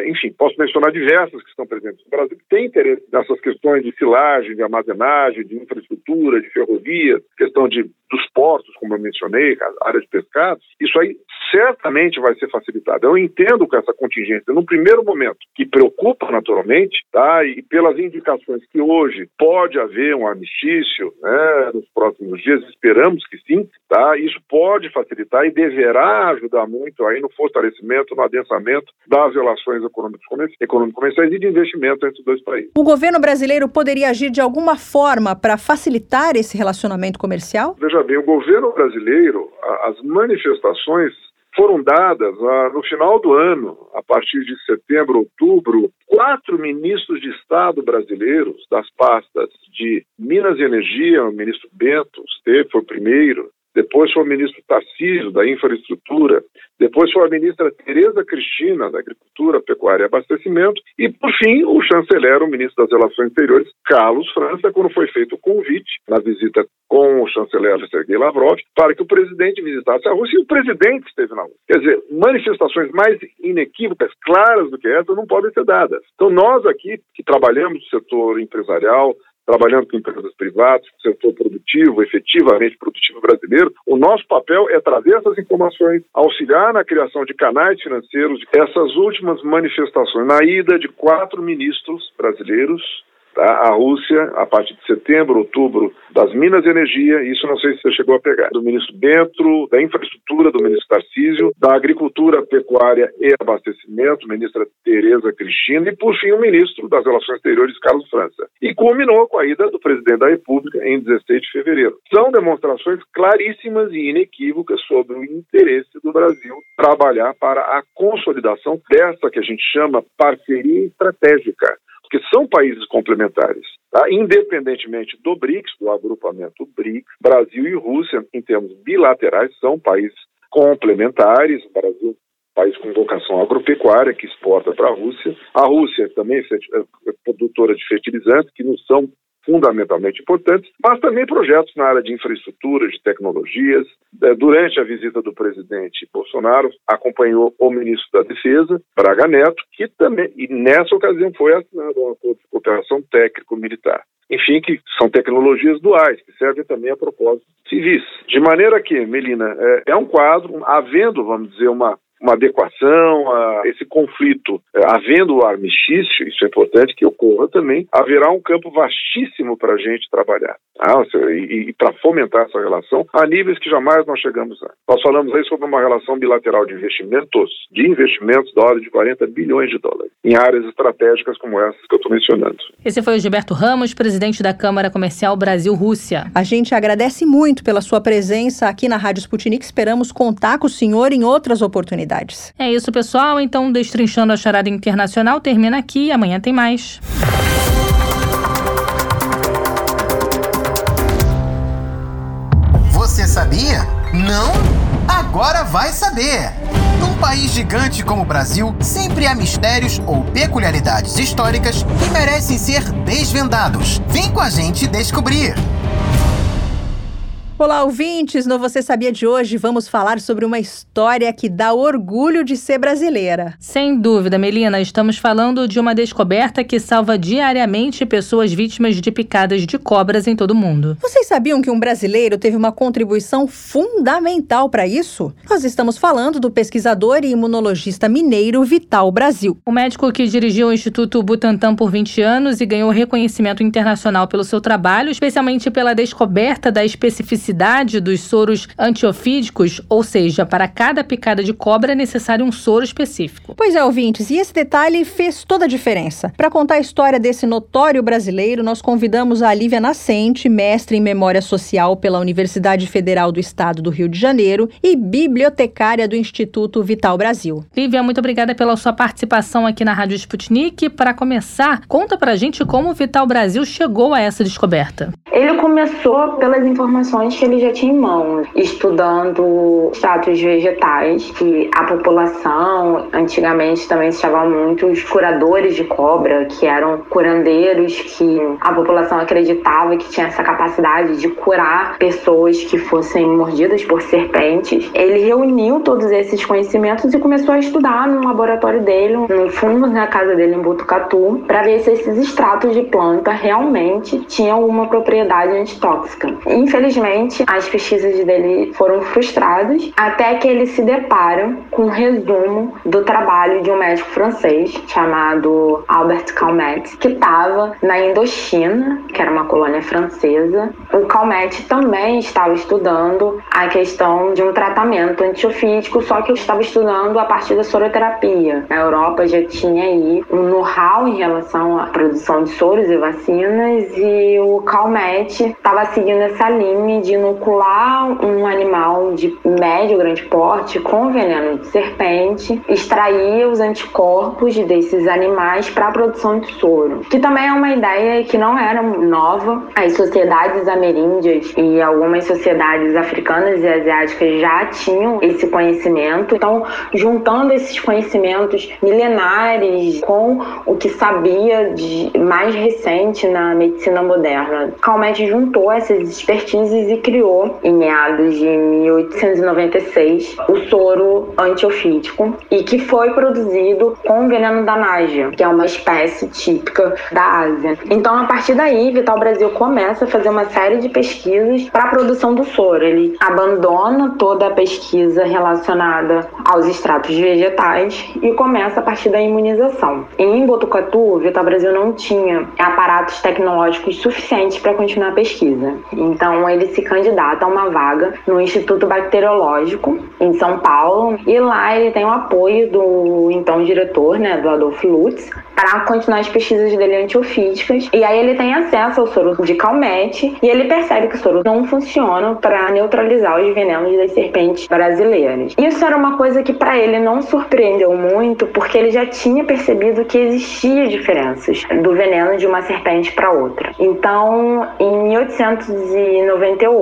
enfim, posso mencionar diversas que estão presentes no Brasil que têm interesse nessas questões de silagem, de armazenagem, de infraestrutura, de ferrovias, questão de, dos portos, como eu mencionei, área de pescados. Isso aí certamente vai ser facilitado. Eu entendo que essa contingência, no primeiro momento, que preocupa naturalmente, tá? e pelas indicações que hoje pode haver um armistício né, nos próximos dias, esperamos que sim, tá? isso pode facilitar e deverá ajudar muito aí no fortalecimento, no adensamento das relações econômico-comerciais e de investimento entre os dois países. O governo brasileiro poderia agir de alguma forma para facilitar esse relacionamento comercial? Veja bem, o governo brasileiro, as manifestações foram dadas ah, no final do ano, a partir de setembro, outubro, quatro ministros de Estado brasileiros das pastas de Minas e Energia, o ministro Bento esteve, foi o primeiro, depois foi o ministro Tarcísio, da Infraestrutura, depois foi a ministra Tereza Cristina, da Agricultura, Pecuária e Abastecimento, e, por fim, o chanceler, o ministro das Relações Exteriores, Carlos França, quando foi feito o convite, na visita com o chanceler Sergei Lavrov, para que o presidente visitasse a Rússia, e o presidente esteve na Rússia. Quer dizer, manifestações mais inequívocas, claras do que essa, não podem ser dadas. Então, nós aqui, que trabalhamos no setor empresarial, trabalhando com empresas privadas, com o setor produtivo, efetivamente produtivo brasileiro, o nosso papel é trazer essas informações, auxiliar na criação de canais financeiros. Essas últimas manifestações, na ida de quatro ministros brasileiros? A Rússia, a partir de setembro, outubro, das Minas e Energia, isso não sei se você chegou a pegar, do ministro Bentro, da Infraestrutura, do ministro Tarcísio, da Agricultura, Pecuária e Abastecimento, ministra Tereza Cristina, e por fim o ministro das Relações Exteriores, Carlos França. E culminou com a ida do presidente da República em 16 de fevereiro. São demonstrações claríssimas e inequívocas sobre o interesse do Brasil trabalhar para a consolidação dessa que a gente chama parceria estratégica porque são países complementares. Tá? Independentemente do BRICS, do agrupamento BRICS, Brasil e Rússia, em termos bilaterais, são países complementares. O Brasil país com vocação agropecuária que exporta para a Rússia. A Rússia também é, é produtora de fertilizantes que não são fundamentalmente importantes, mas também projetos na área de infraestrutura, de tecnologias. É, durante a visita do presidente Bolsonaro, acompanhou o ministro da Defesa, Braga Neto, que também, e nessa ocasião foi assinado um acordo de cooperação técnico-militar. Enfim, que são tecnologias duais, que servem também a propósitos civis. De maneira que, Melina, é, é um quadro, havendo, vamos dizer, uma uma adequação a esse conflito. É, havendo o armistício, isso é importante que ocorra também, haverá um campo vastíssimo para a gente trabalhar. Ah, e, e para fomentar essa relação a níveis que jamais nós chegamos a. Nós falamos aí sobre uma relação bilateral de investimentos, de investimentos da ordem de 40 bilhões de dólares, em áreas estratégicas como essas que eu estou mencionando. Esse foi o Gilberto Ramos, presidente da Câmara Comercial Brasil-Rússia. A gente agradece muito pela sua presença aqui na Rádio Sputnik. Esperamos contar com o senhor em outras oportunidades. É isso, pessoal. Então, Destrinchando a Charada Internacional termina aqui. Amanhã tem mais. Você sabia? Não? Agora vai saber! Num país gigante como o Brasil, sempre há mistérios ou peculiaridades históricas que merecem ser desvendados. Vem com a gente descobrir! Olá, ouvintes! No Você Sabia de hoje, vamos falar sobre uma história que dá orgulho de ser brasileira. Sem dúvida, Melina, estamos falando de uma descoberta que salva diariamente pessoas vítimas de picadas de cobras em todo o mundo. Vocês sabiam que um brasileiro teve uma contribuição fundamental para isso? Nós estamos falando do pesquisador e imunologista mineiro Vital Brasil. O médico que dirigiu o Instituto Butantan por 20 anos e ganhou reconhecimento internacional pelo seu trabalho, especialmente pela descoberta da especificidade toxicidade dos soros antiofídicos, ou seja, para cada picada de cobra é necessário um soro específico. Pois é, ouvintes, e esse detalhe fez toda a diferença. Para contar a história desse notório brasileiro, nós convidamos a Lívia Nascente, mestre em Memória Social pela Universidade Federal do Estado do Rio de Janeiro e bibliotecária do Instituto Vital Brasil. Lívia, muito obrigada pela sua participação aqui na Rádio Sputnik. Para começar, conta pra gente como o Vital Brasil chegou a essa descoberta. Ele começou pelas informações que ele já tinha em mãos, estudando status vegetais, que a população antigamente também se chamavam muito os curadores de cobra, que eram curandeiros que a população acreditava que tinha essa capacidade de curar pessoas que fossem mordidas por serpentes. Ele reuniu todos esses conhecimentos e começou a estudar no laboratório dele, no fundo da casa dele em Botucatu, para ver se esses extratos de planta realmente tinham alguma propriedade antitóxica. Infelizmente, as pesquisas dele foram frustradas até que ele se depara com um resumo do trabalho de um médico francês chamado Albert Calmet, que estava na Indochina, que era uma colônia francesa. O Calmet também estava estudando a questão de um tratamento antiofídico, só que estava estudando a partir da soroterapia. Na Europa já tinha aí um know-how em relação à produção de soros e vacinas e o Calmet estava seguindo essa linha de inocular um animal de médio grande porte com veneno de serpente, extrair os anticorpos desses animais para a produção de soro, que também é uma ideia que não era nova. As sociedades ameríndias e algumas sociedades africanas e asiáticas já tinham esse conhecimento. Então, juntando esses conhecimentos milenares com o que sabia de mais recente na medicina moderna, Calmette juntou essas expertises e criou, em meados de 1896, o soro antiofídico e que foi produzido com veneno da nágia, que é uma espécie típica da Ásia. Então, a partir daí, Vital Brasil começa a fazer uma série de pesquisas para a produção do soro. Ele abandona toda a pesquisa relacionada aos extratos vegetais e começa a partir da imunização. Em Botucatu, Vital Brasil não tinha aparatos tecnológicos suficientes para continuar a pesquisa. Então, ele se candidata a uma vaga no Instituto Bacteriológico em São Paulo e lá ele tem o apoio do então diretor, né, do Adolfo Lutz, para continuar as pesquisas dele antiofídicas. E aí ele tem acesso ao soro de calmete e ele percebe que o soro não funciona para neutralizar os venenos das serpentes brasileiras. Isso era uma coisa que para ele não surpreendeu muito, porque ele já tinha percebido que existia diferenças do veneno de uma serpente para outra. Então, em 1898,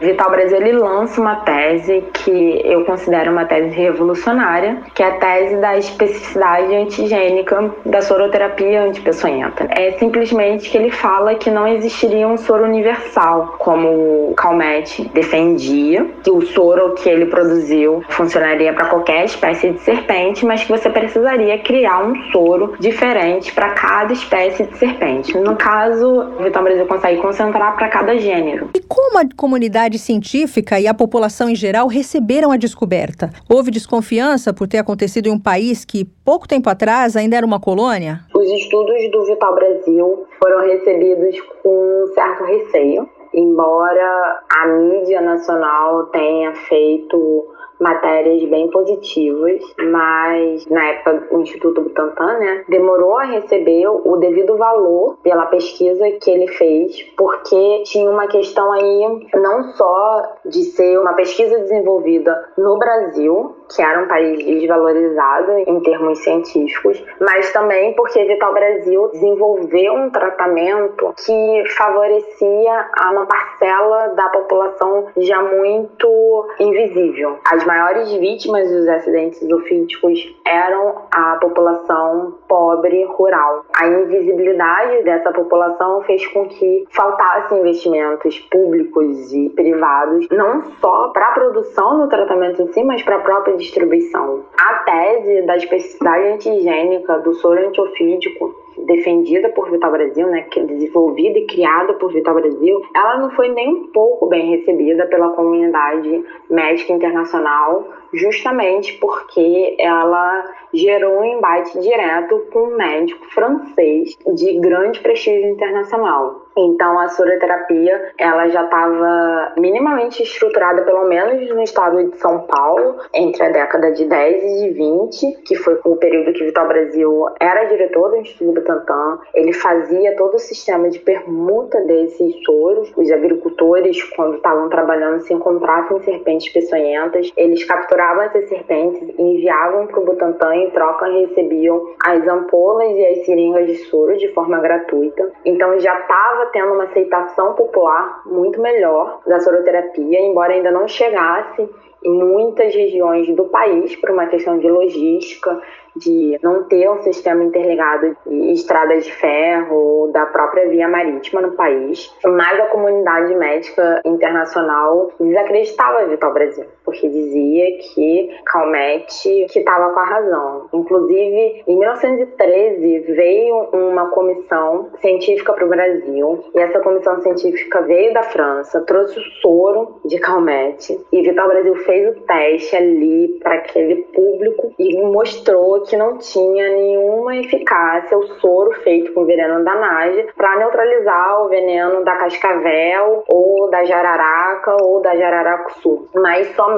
Vital Brasil ele lança uma tese que eu considero uma tese revolucionária, que é a tese da especificidade antigênica da soroterapia antipeçonhenta. É simplesmente que ele fala que não existiria um soro universal, como Calmette defendia, que o soro que ele produziu funcionaria para qualquer espécie de serpente, mas que você precisaria criar um soro diferente para cada espécie de serpente. No caso, o Vital Brasil consegue concentrar para cada gênero. E como comunidade científica e a população em geral receberam a descoberta? Houve desconfiança por ter acontecido em um país que, pouco tempo atrás, ainda era uma colônia? Os estudos do Vital Brasil foram recebidos com certo receio, embora a mídia nacional tenha feito matérias bem positivas, mas na época o Instituto Butantan, né, demorou a receber o devido valor pela pesquisa que ele fez, porque tinha uma questão aí não só de ser uma pesquisa desenvolvida no Brasil, que era um país desvalorizado em termos científicos, mas também porque Vital Brasil desenvolveu um tratamento que favorecia a uma parcela da população já muito invisível. As maiores vítimas dos acidentes ofídicos eram a população pobre rural. A invisibilidade dessa população fez com que faltassem investimentos públicos e privados, não só para a produção do tratamento em si, mas para a própria distribuição. A tese da especificidade antigênica do soro antiofídico defendida por Vital Brasil, né, é desenvolvida e criada por Vital Brasil, ela não foi nem um pouco bem recebida pela comunidade médica internacional, justamente porque ela gerou um embate direto com um médico francês de grande prestígio internacional. Então a soroterapia ela já estava minimamente estruturada, pelo menos no estado de São Paulo, entre a década de 10 e de 20, que foi o período que Vital Brasil era diretor do Instituto Butantan. Ele fazia todo o sistema de permuta desses soros. Os agricultores, quando estavam trabalhando, se encontrassem serpentes peçonhentas, eles capturavam essas serpentes e enviavam para o Butantan em troca recebiam as ampolas e as seringas de soro de forma gratuita. Então já estava tendo uma aceitação popular muito melhor da soroterapia, embora ainda não chegasse em muitas regiões do país por uma questão de logística, de não ter um sistema interligado de estradas de ferro da própria via marítima no país. Mas a comunidade médica internacional desacreditava a Vital Brasil, porque dizia que Calmette que estava com a razão. Inclusive, em 1913 veio uma comissão científica para o Brasil e essa comissão científica veio da França, trouxe o soro de Calmette e Vital Brasil fez o teste ali para aquele público e mostrou que não tinha nenhuma eficácia o soro feito com veneno da Naja para neutralizar o veneno da cascavel ou da jararaca ou da jararacuçu. Mas somente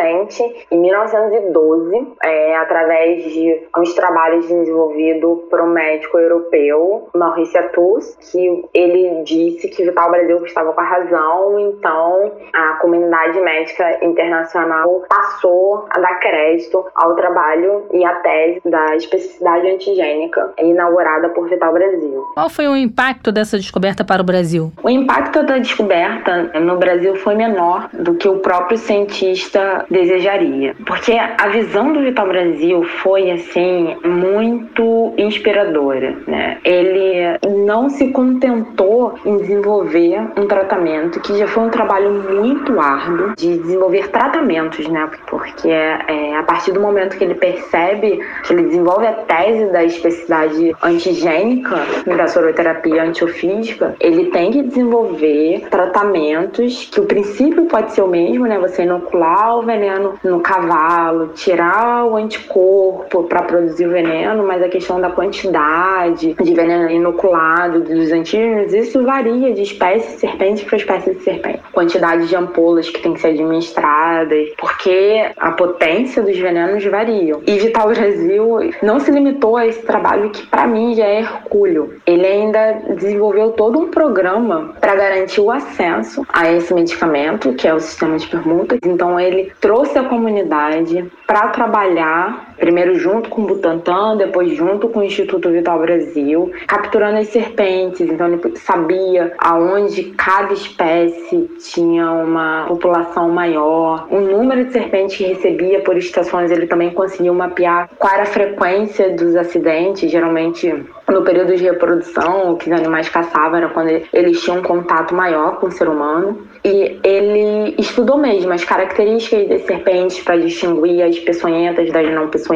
em 1912, é, através de uns trabalhos desenvolvidos por um médico europeu, Maurice Atus, que ele disse que Vital Brasil estava com a razão, então a comunidade médica internacional passou a dar crédito ao trabalho e à tese da especificidade antigênica inaugurada por Vital Brasil. Qual foi o impacto dessa descoberta para o Brasil? O impacto da descoberta no Brasil foi menor do que o próprio cientista desejaria, porque a visão do Vital Brasil foi assim muito inspiradora, né? Ele não se contentou em desenvolver um tratamento que já foi um trabalho muito árduo de desenvolver tratamentos, né? Porque é, a partir do momento que ele percebe que ele desenvolve a tese da especificidade antigênica da soroterapia antiofídica, ele tem que desenvolver tratamentos que o princípio pode ser o mesmo, né? Você inocular o no cavalo, tirar o anticorpo para produzir o veneno, mas a questão da quantidade de veneno inoculado dos antígenos, isso varia de espécie de serpente para espécie de serpente. Quantidade de ampolas que tem que ser administradas, porque a potência dos venenos variam. E Vital Brasil não se limitou a esse trabalho que para mim já é hercúleo. Ele ainda desenvolveu todo um programa para garantir o acesso a esse medicamento, que é o sistema de permutas. Então ele trouxe a comunidade para trabalhar, primeiro junto com o Butantan, depois junto com o Instituto Vital Brasil, capturando as serpentes. Então ele sabia aonde cada espécie tinha uma população maior, o número de serpentes que recebia por estações, ele também conseguiu mapear qual era a frequência dos acidentes, geralmente no período de reprodução, o que os animais caçavam era quando eles tinham um contato maior com o ser humano. e ele estudou mesmo as características das serpentes para distinguir as peçonhentas das não peçonhentas,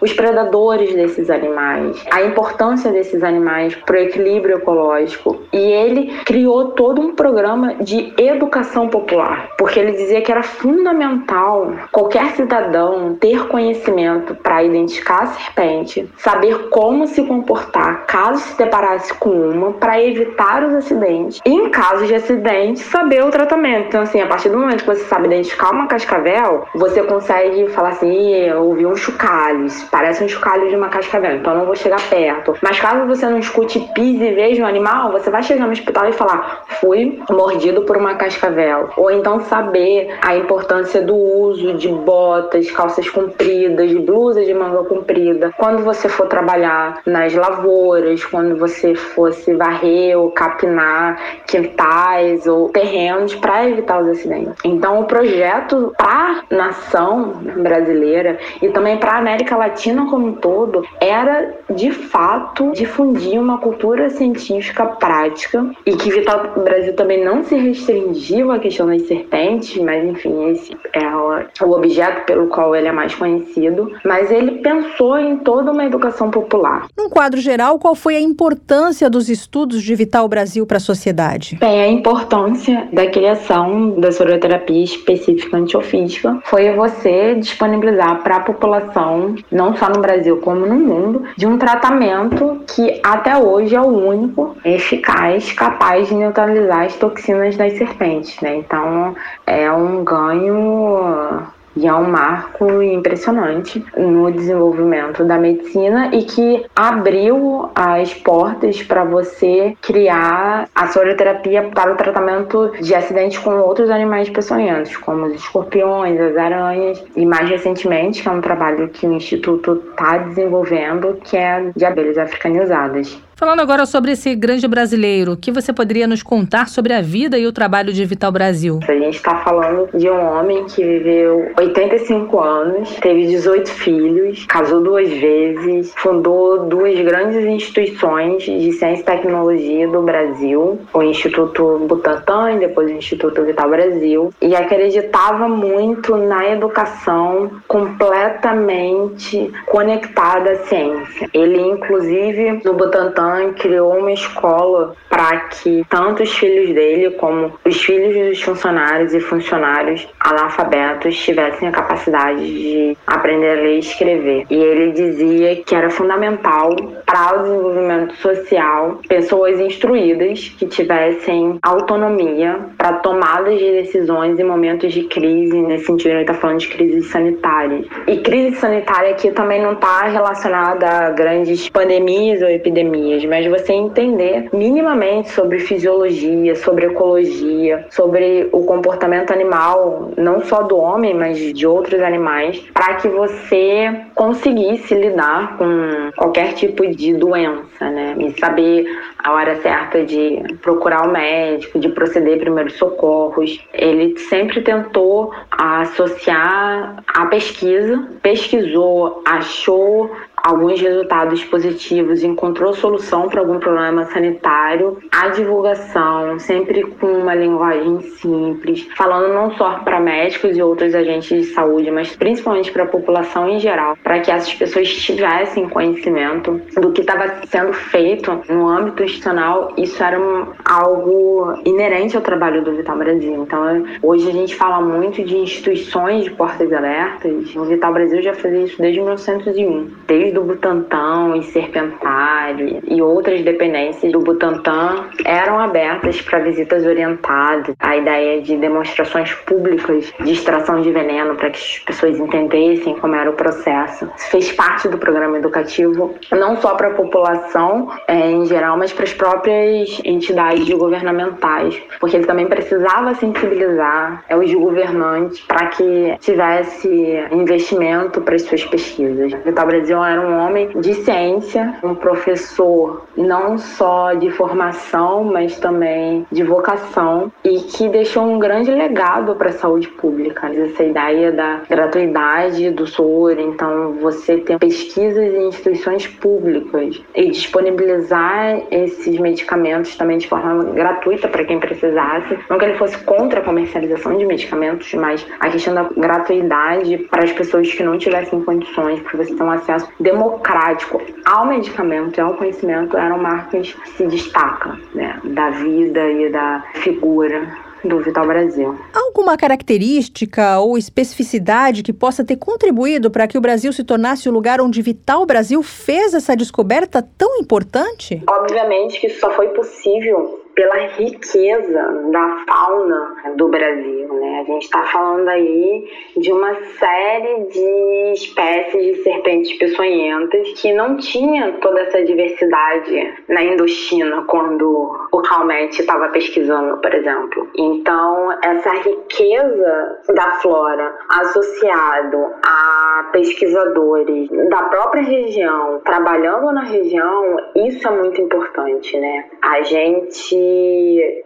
os predadores desses animais, a importância desses animais para o equilíbrio ecológico. E ele criou todo um programa de educação popular, porque ele dizia que era fundamental qualquer cidadão ter conhecimento para identificar a serpente, saber como se comportar caso se deparasse com uma, para evitar os acidentes. E em caso de acidente, saber o tratamento. Então, assim, a partir do momento que você sabe identificar uma cascavel, você consegue falar assim: eu ouvi um chocalho, parece um chocalho de uma cascavel, então não vou chegar perto. Mas caso você não escute, pise e veja um animal, você vai chegar no hospital e falar: fui mordido por uma cascavel. Ou então saber a importância do uso de botas, calças compridas, blusas de manga comprida. Quando você for trabalhar nas lavouras, quando você fosse varrer ou capinar quintais ou terrenos para evitar os acidentes. Então, o projeto para nação brasileira e também para a América Latina como um todo era, de fato, difundir uma cultura científica prática e que Vital Brasil também não se restringiu à questão das serpentes, mas enfim, esse é o objeto pelo qual ele é mais conhecido, mas ele pensou em toda uma educação popular. Num quadro geral, qual foi a importância dos estudos de Vital Brasil para a sociedade? Bem, a importância da criação da soroterapia específica antiofídica foi você disponibilizar para a população, não só no Brasil como no mundo, de um tratamento que até hoje é o único eficaz, capaz de neutralizar as toxinas das serpentes. Né? Então, é um ganho e é um marco impressionante no desenvolvimento da medicina e que abriu as portas para você criar a soroterapia para o tratamento de acidentes com outros animais peçonhentos, como os escorpiões, as aranhas e mais recentemente, que é um trabalho que o Instituto está desenvolvendo, que é de abelhas africanizadas. Falando agora sobre esse grande brasileiro, o que você poderia nos contar sobre a vida e o trabalho de Vital Brasil? A gente está falando de um homem que viveu 85 anos, teve 18 filhos, casou duas vezes, fundou duas grandes instituições de ciência e tecnologia do Brasil, o Instituto Butantan e depois o Instituto Vital Brasil, e acreditava muito na educação completamente conectada à ciência. Ele, inclusive, no Butantan, criou uma escola para que tanto os filhos dele como os filhos dos funcionários e funcionários analfabetos tivessem a capacidade de aprender a ler e escrever. E ele dizia que era fundamental para o desenvolvimento social pessoas instruídas que tivessem autonomia para tomadas de decisões em momentos de crise. Nesse sentido, ele está falando de crise sanitária. E crise sanitária aqui também não está relacionada a grandes pandemias ou epidemias mas você entender minimamente sobre fisiologia, sobre ecologia, sobre o comportamento animal, não só do homem, mas de outros animais, para que você conseguisse lidar com qualquer tipo de doença, né? E saber a hora certa de procurar o médico, de proceder primeiros socorros. Ele sempre tentou associar a pesquisa, pesquisou, achou alguns resultados positivos, encontrou solução para algum problema sanitário, a divulgação sempre com uma linguagem simples, falando não só para médicos e outros agentes de saúde, mas principalmente para a população em geral, para que essas pessoas tivessem conhecimento do que estava sendo feito no âmbito institucional. Isso era algo inerente ao trabalho do Vital Brasil. Então, hoje a gente fala muito de instituições de portas abertas. O Vital Brasil já fazia isso desde 1901, desde do Butantan e Serpentário e outras dependências do Butantan eram abertas para visitas orientadas. A ideia de demonstrações públicas de extração de veneno para que as pessoas entendessem como era o processo. Fez parte do programa educativo, não só para a população é, em geral, mas para as próprias entidades governamentais, porque ele também precisava sensibilizar é, os governantes para que tivesse investimento para as suas pesquisas. O Brasil era um homem de ciência, um professor não só de formação, mas também de vocação e que deixou um grande legado para a saúde pública. Essa ideia da gratuidade do soro, então você ter pesquisas em instituições públicas e disponibilizar esses medicamentos também de forma gratuita para quem precisasse. Não que ele fosse contra a comercialização de medicamentos, mas a questão da gratuidade para as pessoas que não tivessem condições, para você ter um acesso democrático ao medicamento e ao conhecimento, eram marcas que se destacam né, da vida e da figura do Vital Brasil. Alguma característica ou especificidade que possa ter contribuído para que o Brasil se tornasse o lugar onde Vital Brasil fez essa descoberta tão importante? Obviamente que isso só foi possível pela riqueza da fauna do Brasil, né? A gente está falando aí de uma série de espécies de serpentes peçonhentas que não tinha toda essa diversidade na Indochina quando o Calmette estava pesquisando, por exemplo. Então, essa riqueza da flora associado a pesquisadores da própria região, trabalhando na região, isso é muito importante, né? A gente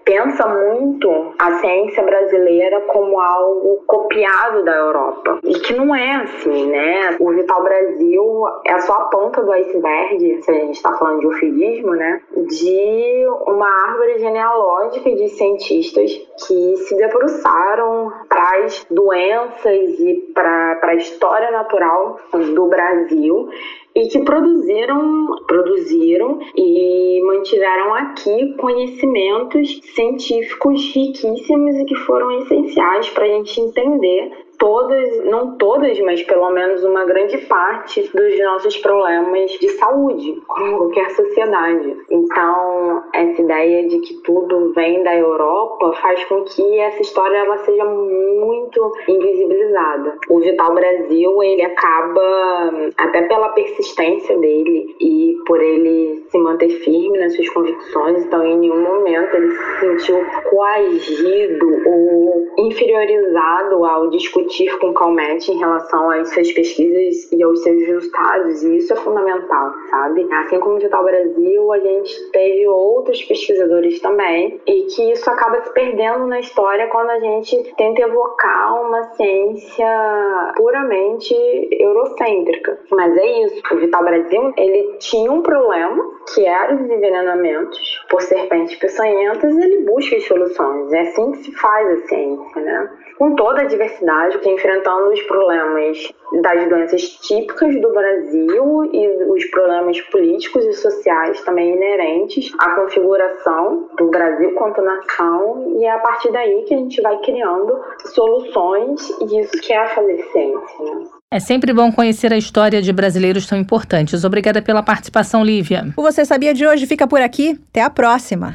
pensa muito a ciência brasileira como algo copiado da Europa. E que não é assim, né? O Vital Brasil é só a ponta do iceberg, se a gente está falando de ufidismo, né? De uma árvore genealógica de cientistas que se debruçaram para as doenças e para a história natural do Brasil e que produziram, produziram e mantiveram aqui conhecimentos científicos riquíssimos e que foram essenciais para a gente entender todas, não todas, mas pelo menos uma grande parte dos nossos problemas de saúde, como qualquer sociedade. Então, essa ideia de que tudo vem da Europa faz com que essa história ela seja muito invisibilizada. O Vital Brasil, ele acaba, até pela persistência dele e por ele se manter firme nas suas convicções, então em nenhum momento ele se sentiu coagido ou inferiorizado ao discutir discutir com o Calmette em relação às suas pesquisas e aos seus resultados, e isso é fundamental, sabe? Assim como o Digital Brasil, a gente teve outros pesquisadores também, e que isso acaba se perdendo na história quando a gente tenta evocar uma ciência puramente eurocêntrica. Mas é isso, o Vital Brasil, ele tinha um problema, que era os envenenamentos por serpentes peçonhentas, e ele busca as soluções. É assim que se faz a ciência, né? Com toda a diversidade, enfrentando os problemas das doenças típicas do Brasil e os problemas políticos e sociais também inerentes à configuração do Brasil quanto nação e é a partir daí que a gente vai criando soluções e isso que é fazer ciência. Né? É sempre bom conhecer a história de brasileiros tão importantes. Obrigada pela participação, Lívia. O Você Sabia de hoje fica por aqui. Até a próxima.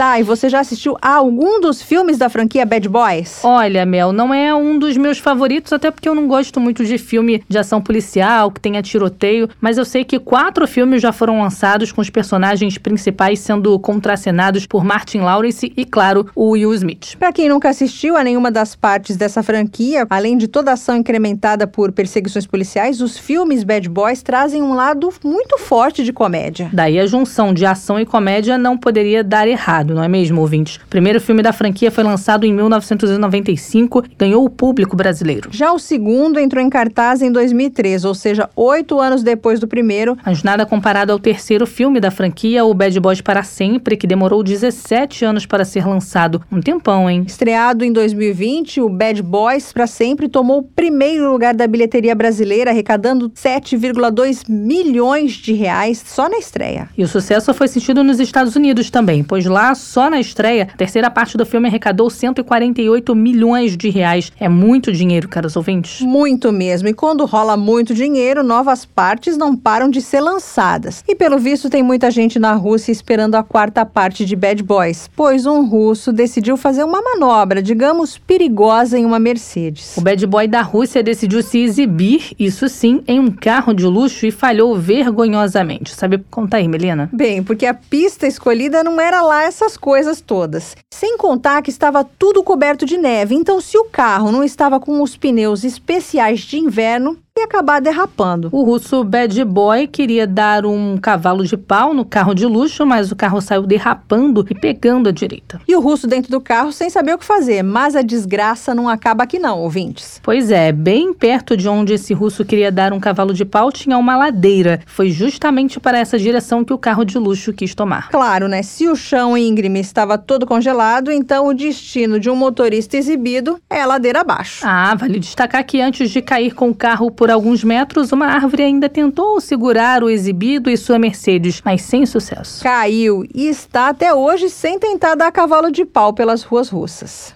Tá, e você já assistiu a algum dos filmes da franquia Bad Boys? Olha, Mel, não é um dos meus favoritos, até porque eu não gosto muito de filme de ação policial, que tenha tiroteio, mas eu sei que quatro filmes já foram lançados com os personagens principais sendo contracenados por Martin Lawrence e, claro, o Will Smith. Para quem nunca assistiu a nenhuma das partes dessa franquia, além de toda a ação incrementada por perseguições policiais, os filmes Bad Boys trazem um lado muito forte de comédia. Daí a junção de ação e comédia não poderia dar errado não é mesmo, ouvintes? O primeiro filme da franquia foi lançado em 1995 e ganhou o público brasileiro. Já o segundo entrou em cartaz em 2003, ou seja, oito anos depois do primeiro. Mas nada comparado ao terceiro filme da franquia, o Bad Boys para Sempre, que demorou 17 anos para ser lançado. Um tempão, hein? Estreado em 2020, o Bad Boys para Sempre tomou o primeiro lugar da bilheteria brasileira, arrecadando 7,2 milhões de reais só na estreia. E o sucesso foi sentido nos Estados Unidos também, pois lá só na estreia, a terceira parte do filme arrecadou 148 milhões de reais. É muito dinheiro, caros ouvintes. Muito mesmo. E quando rola muito dinheiro, novas partes não param de ser lançadas. E pelo visto, tem muita gente na Rússia esperando a quarta parte de Bad Boys, pois um russo decidiu fazer uma manobra, digamos, perigosa em uma Mercedes. O Bad Boy da Rússia decidiu se exibir, isso sim, em um carro de luxo e falhou vergonhosamente. Sabe contar aí, Melina? Bem, porque a pista escolhida não era lá essas coisas todas. Sem contar que estava tudo coberto de neve, então se o carro não estava com os pneus especiais de inverno, acabar derrapando. O russo Bad Boy queria dar um cavalo de pau no carro de luxo, mas o carro saiu derrapando e pegando a direita. E o russo dentro do carro sem saber o que fazer, mas a desgraça não acaba aqui não, ouvintes. Pois é, bem perto de onde esse russo queria dar um cavalo de pau tinha uma ladeira. Foi justamente para essa direção que o carro de luxo quis tomar. Claro, né? Se o chão íngreme estava todo congelado, então o destino de um motorista exibido é a ladeira abaixo. Ah, vale destacar que antes de cair com o carro por alguns metros, uma árvore ainda tentou segurar o exibido e sua Mercedes, mas sem sucesso. Caiu e está até hoje sem tentar dar cavalo de pau pelas ruas russas.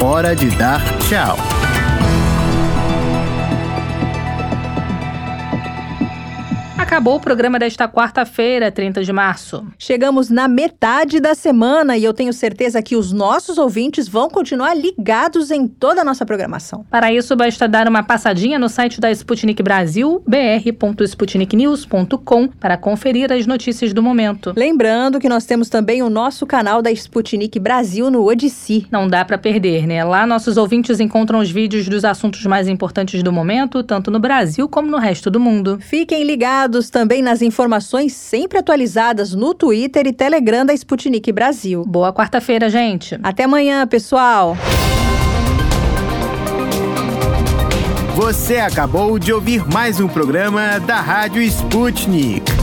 Hora de dar tchau. Acabou o programa desta quarta-feira, 30 de março. Chegamos na metade da semana e eu tenho certeza que os nossos ouvintes vão continuar ligados em toda a nossa programação. Para isso, basta dar uma passadinha no site da Sputnik Brasil, br.sputniknews.com, para conferir as notícias do momento. Lembrando que nós temos também o nosso canal da Sputnik Brasil no Odissi. Não dá para perder, né? Lá nossos ouvintes encontram os vídeos dos assuntos mais importantes do momento, tanto no Brasil como no resto do mundo. Fiquem ligados também nas informações sempre atualizadas no Twitter e Telegram da Sputnik Brasil. Boa quarta-feira, gente. Até amanhã, pessoal. Você acabou de ouvir mais um programa da Rádio Sputnik.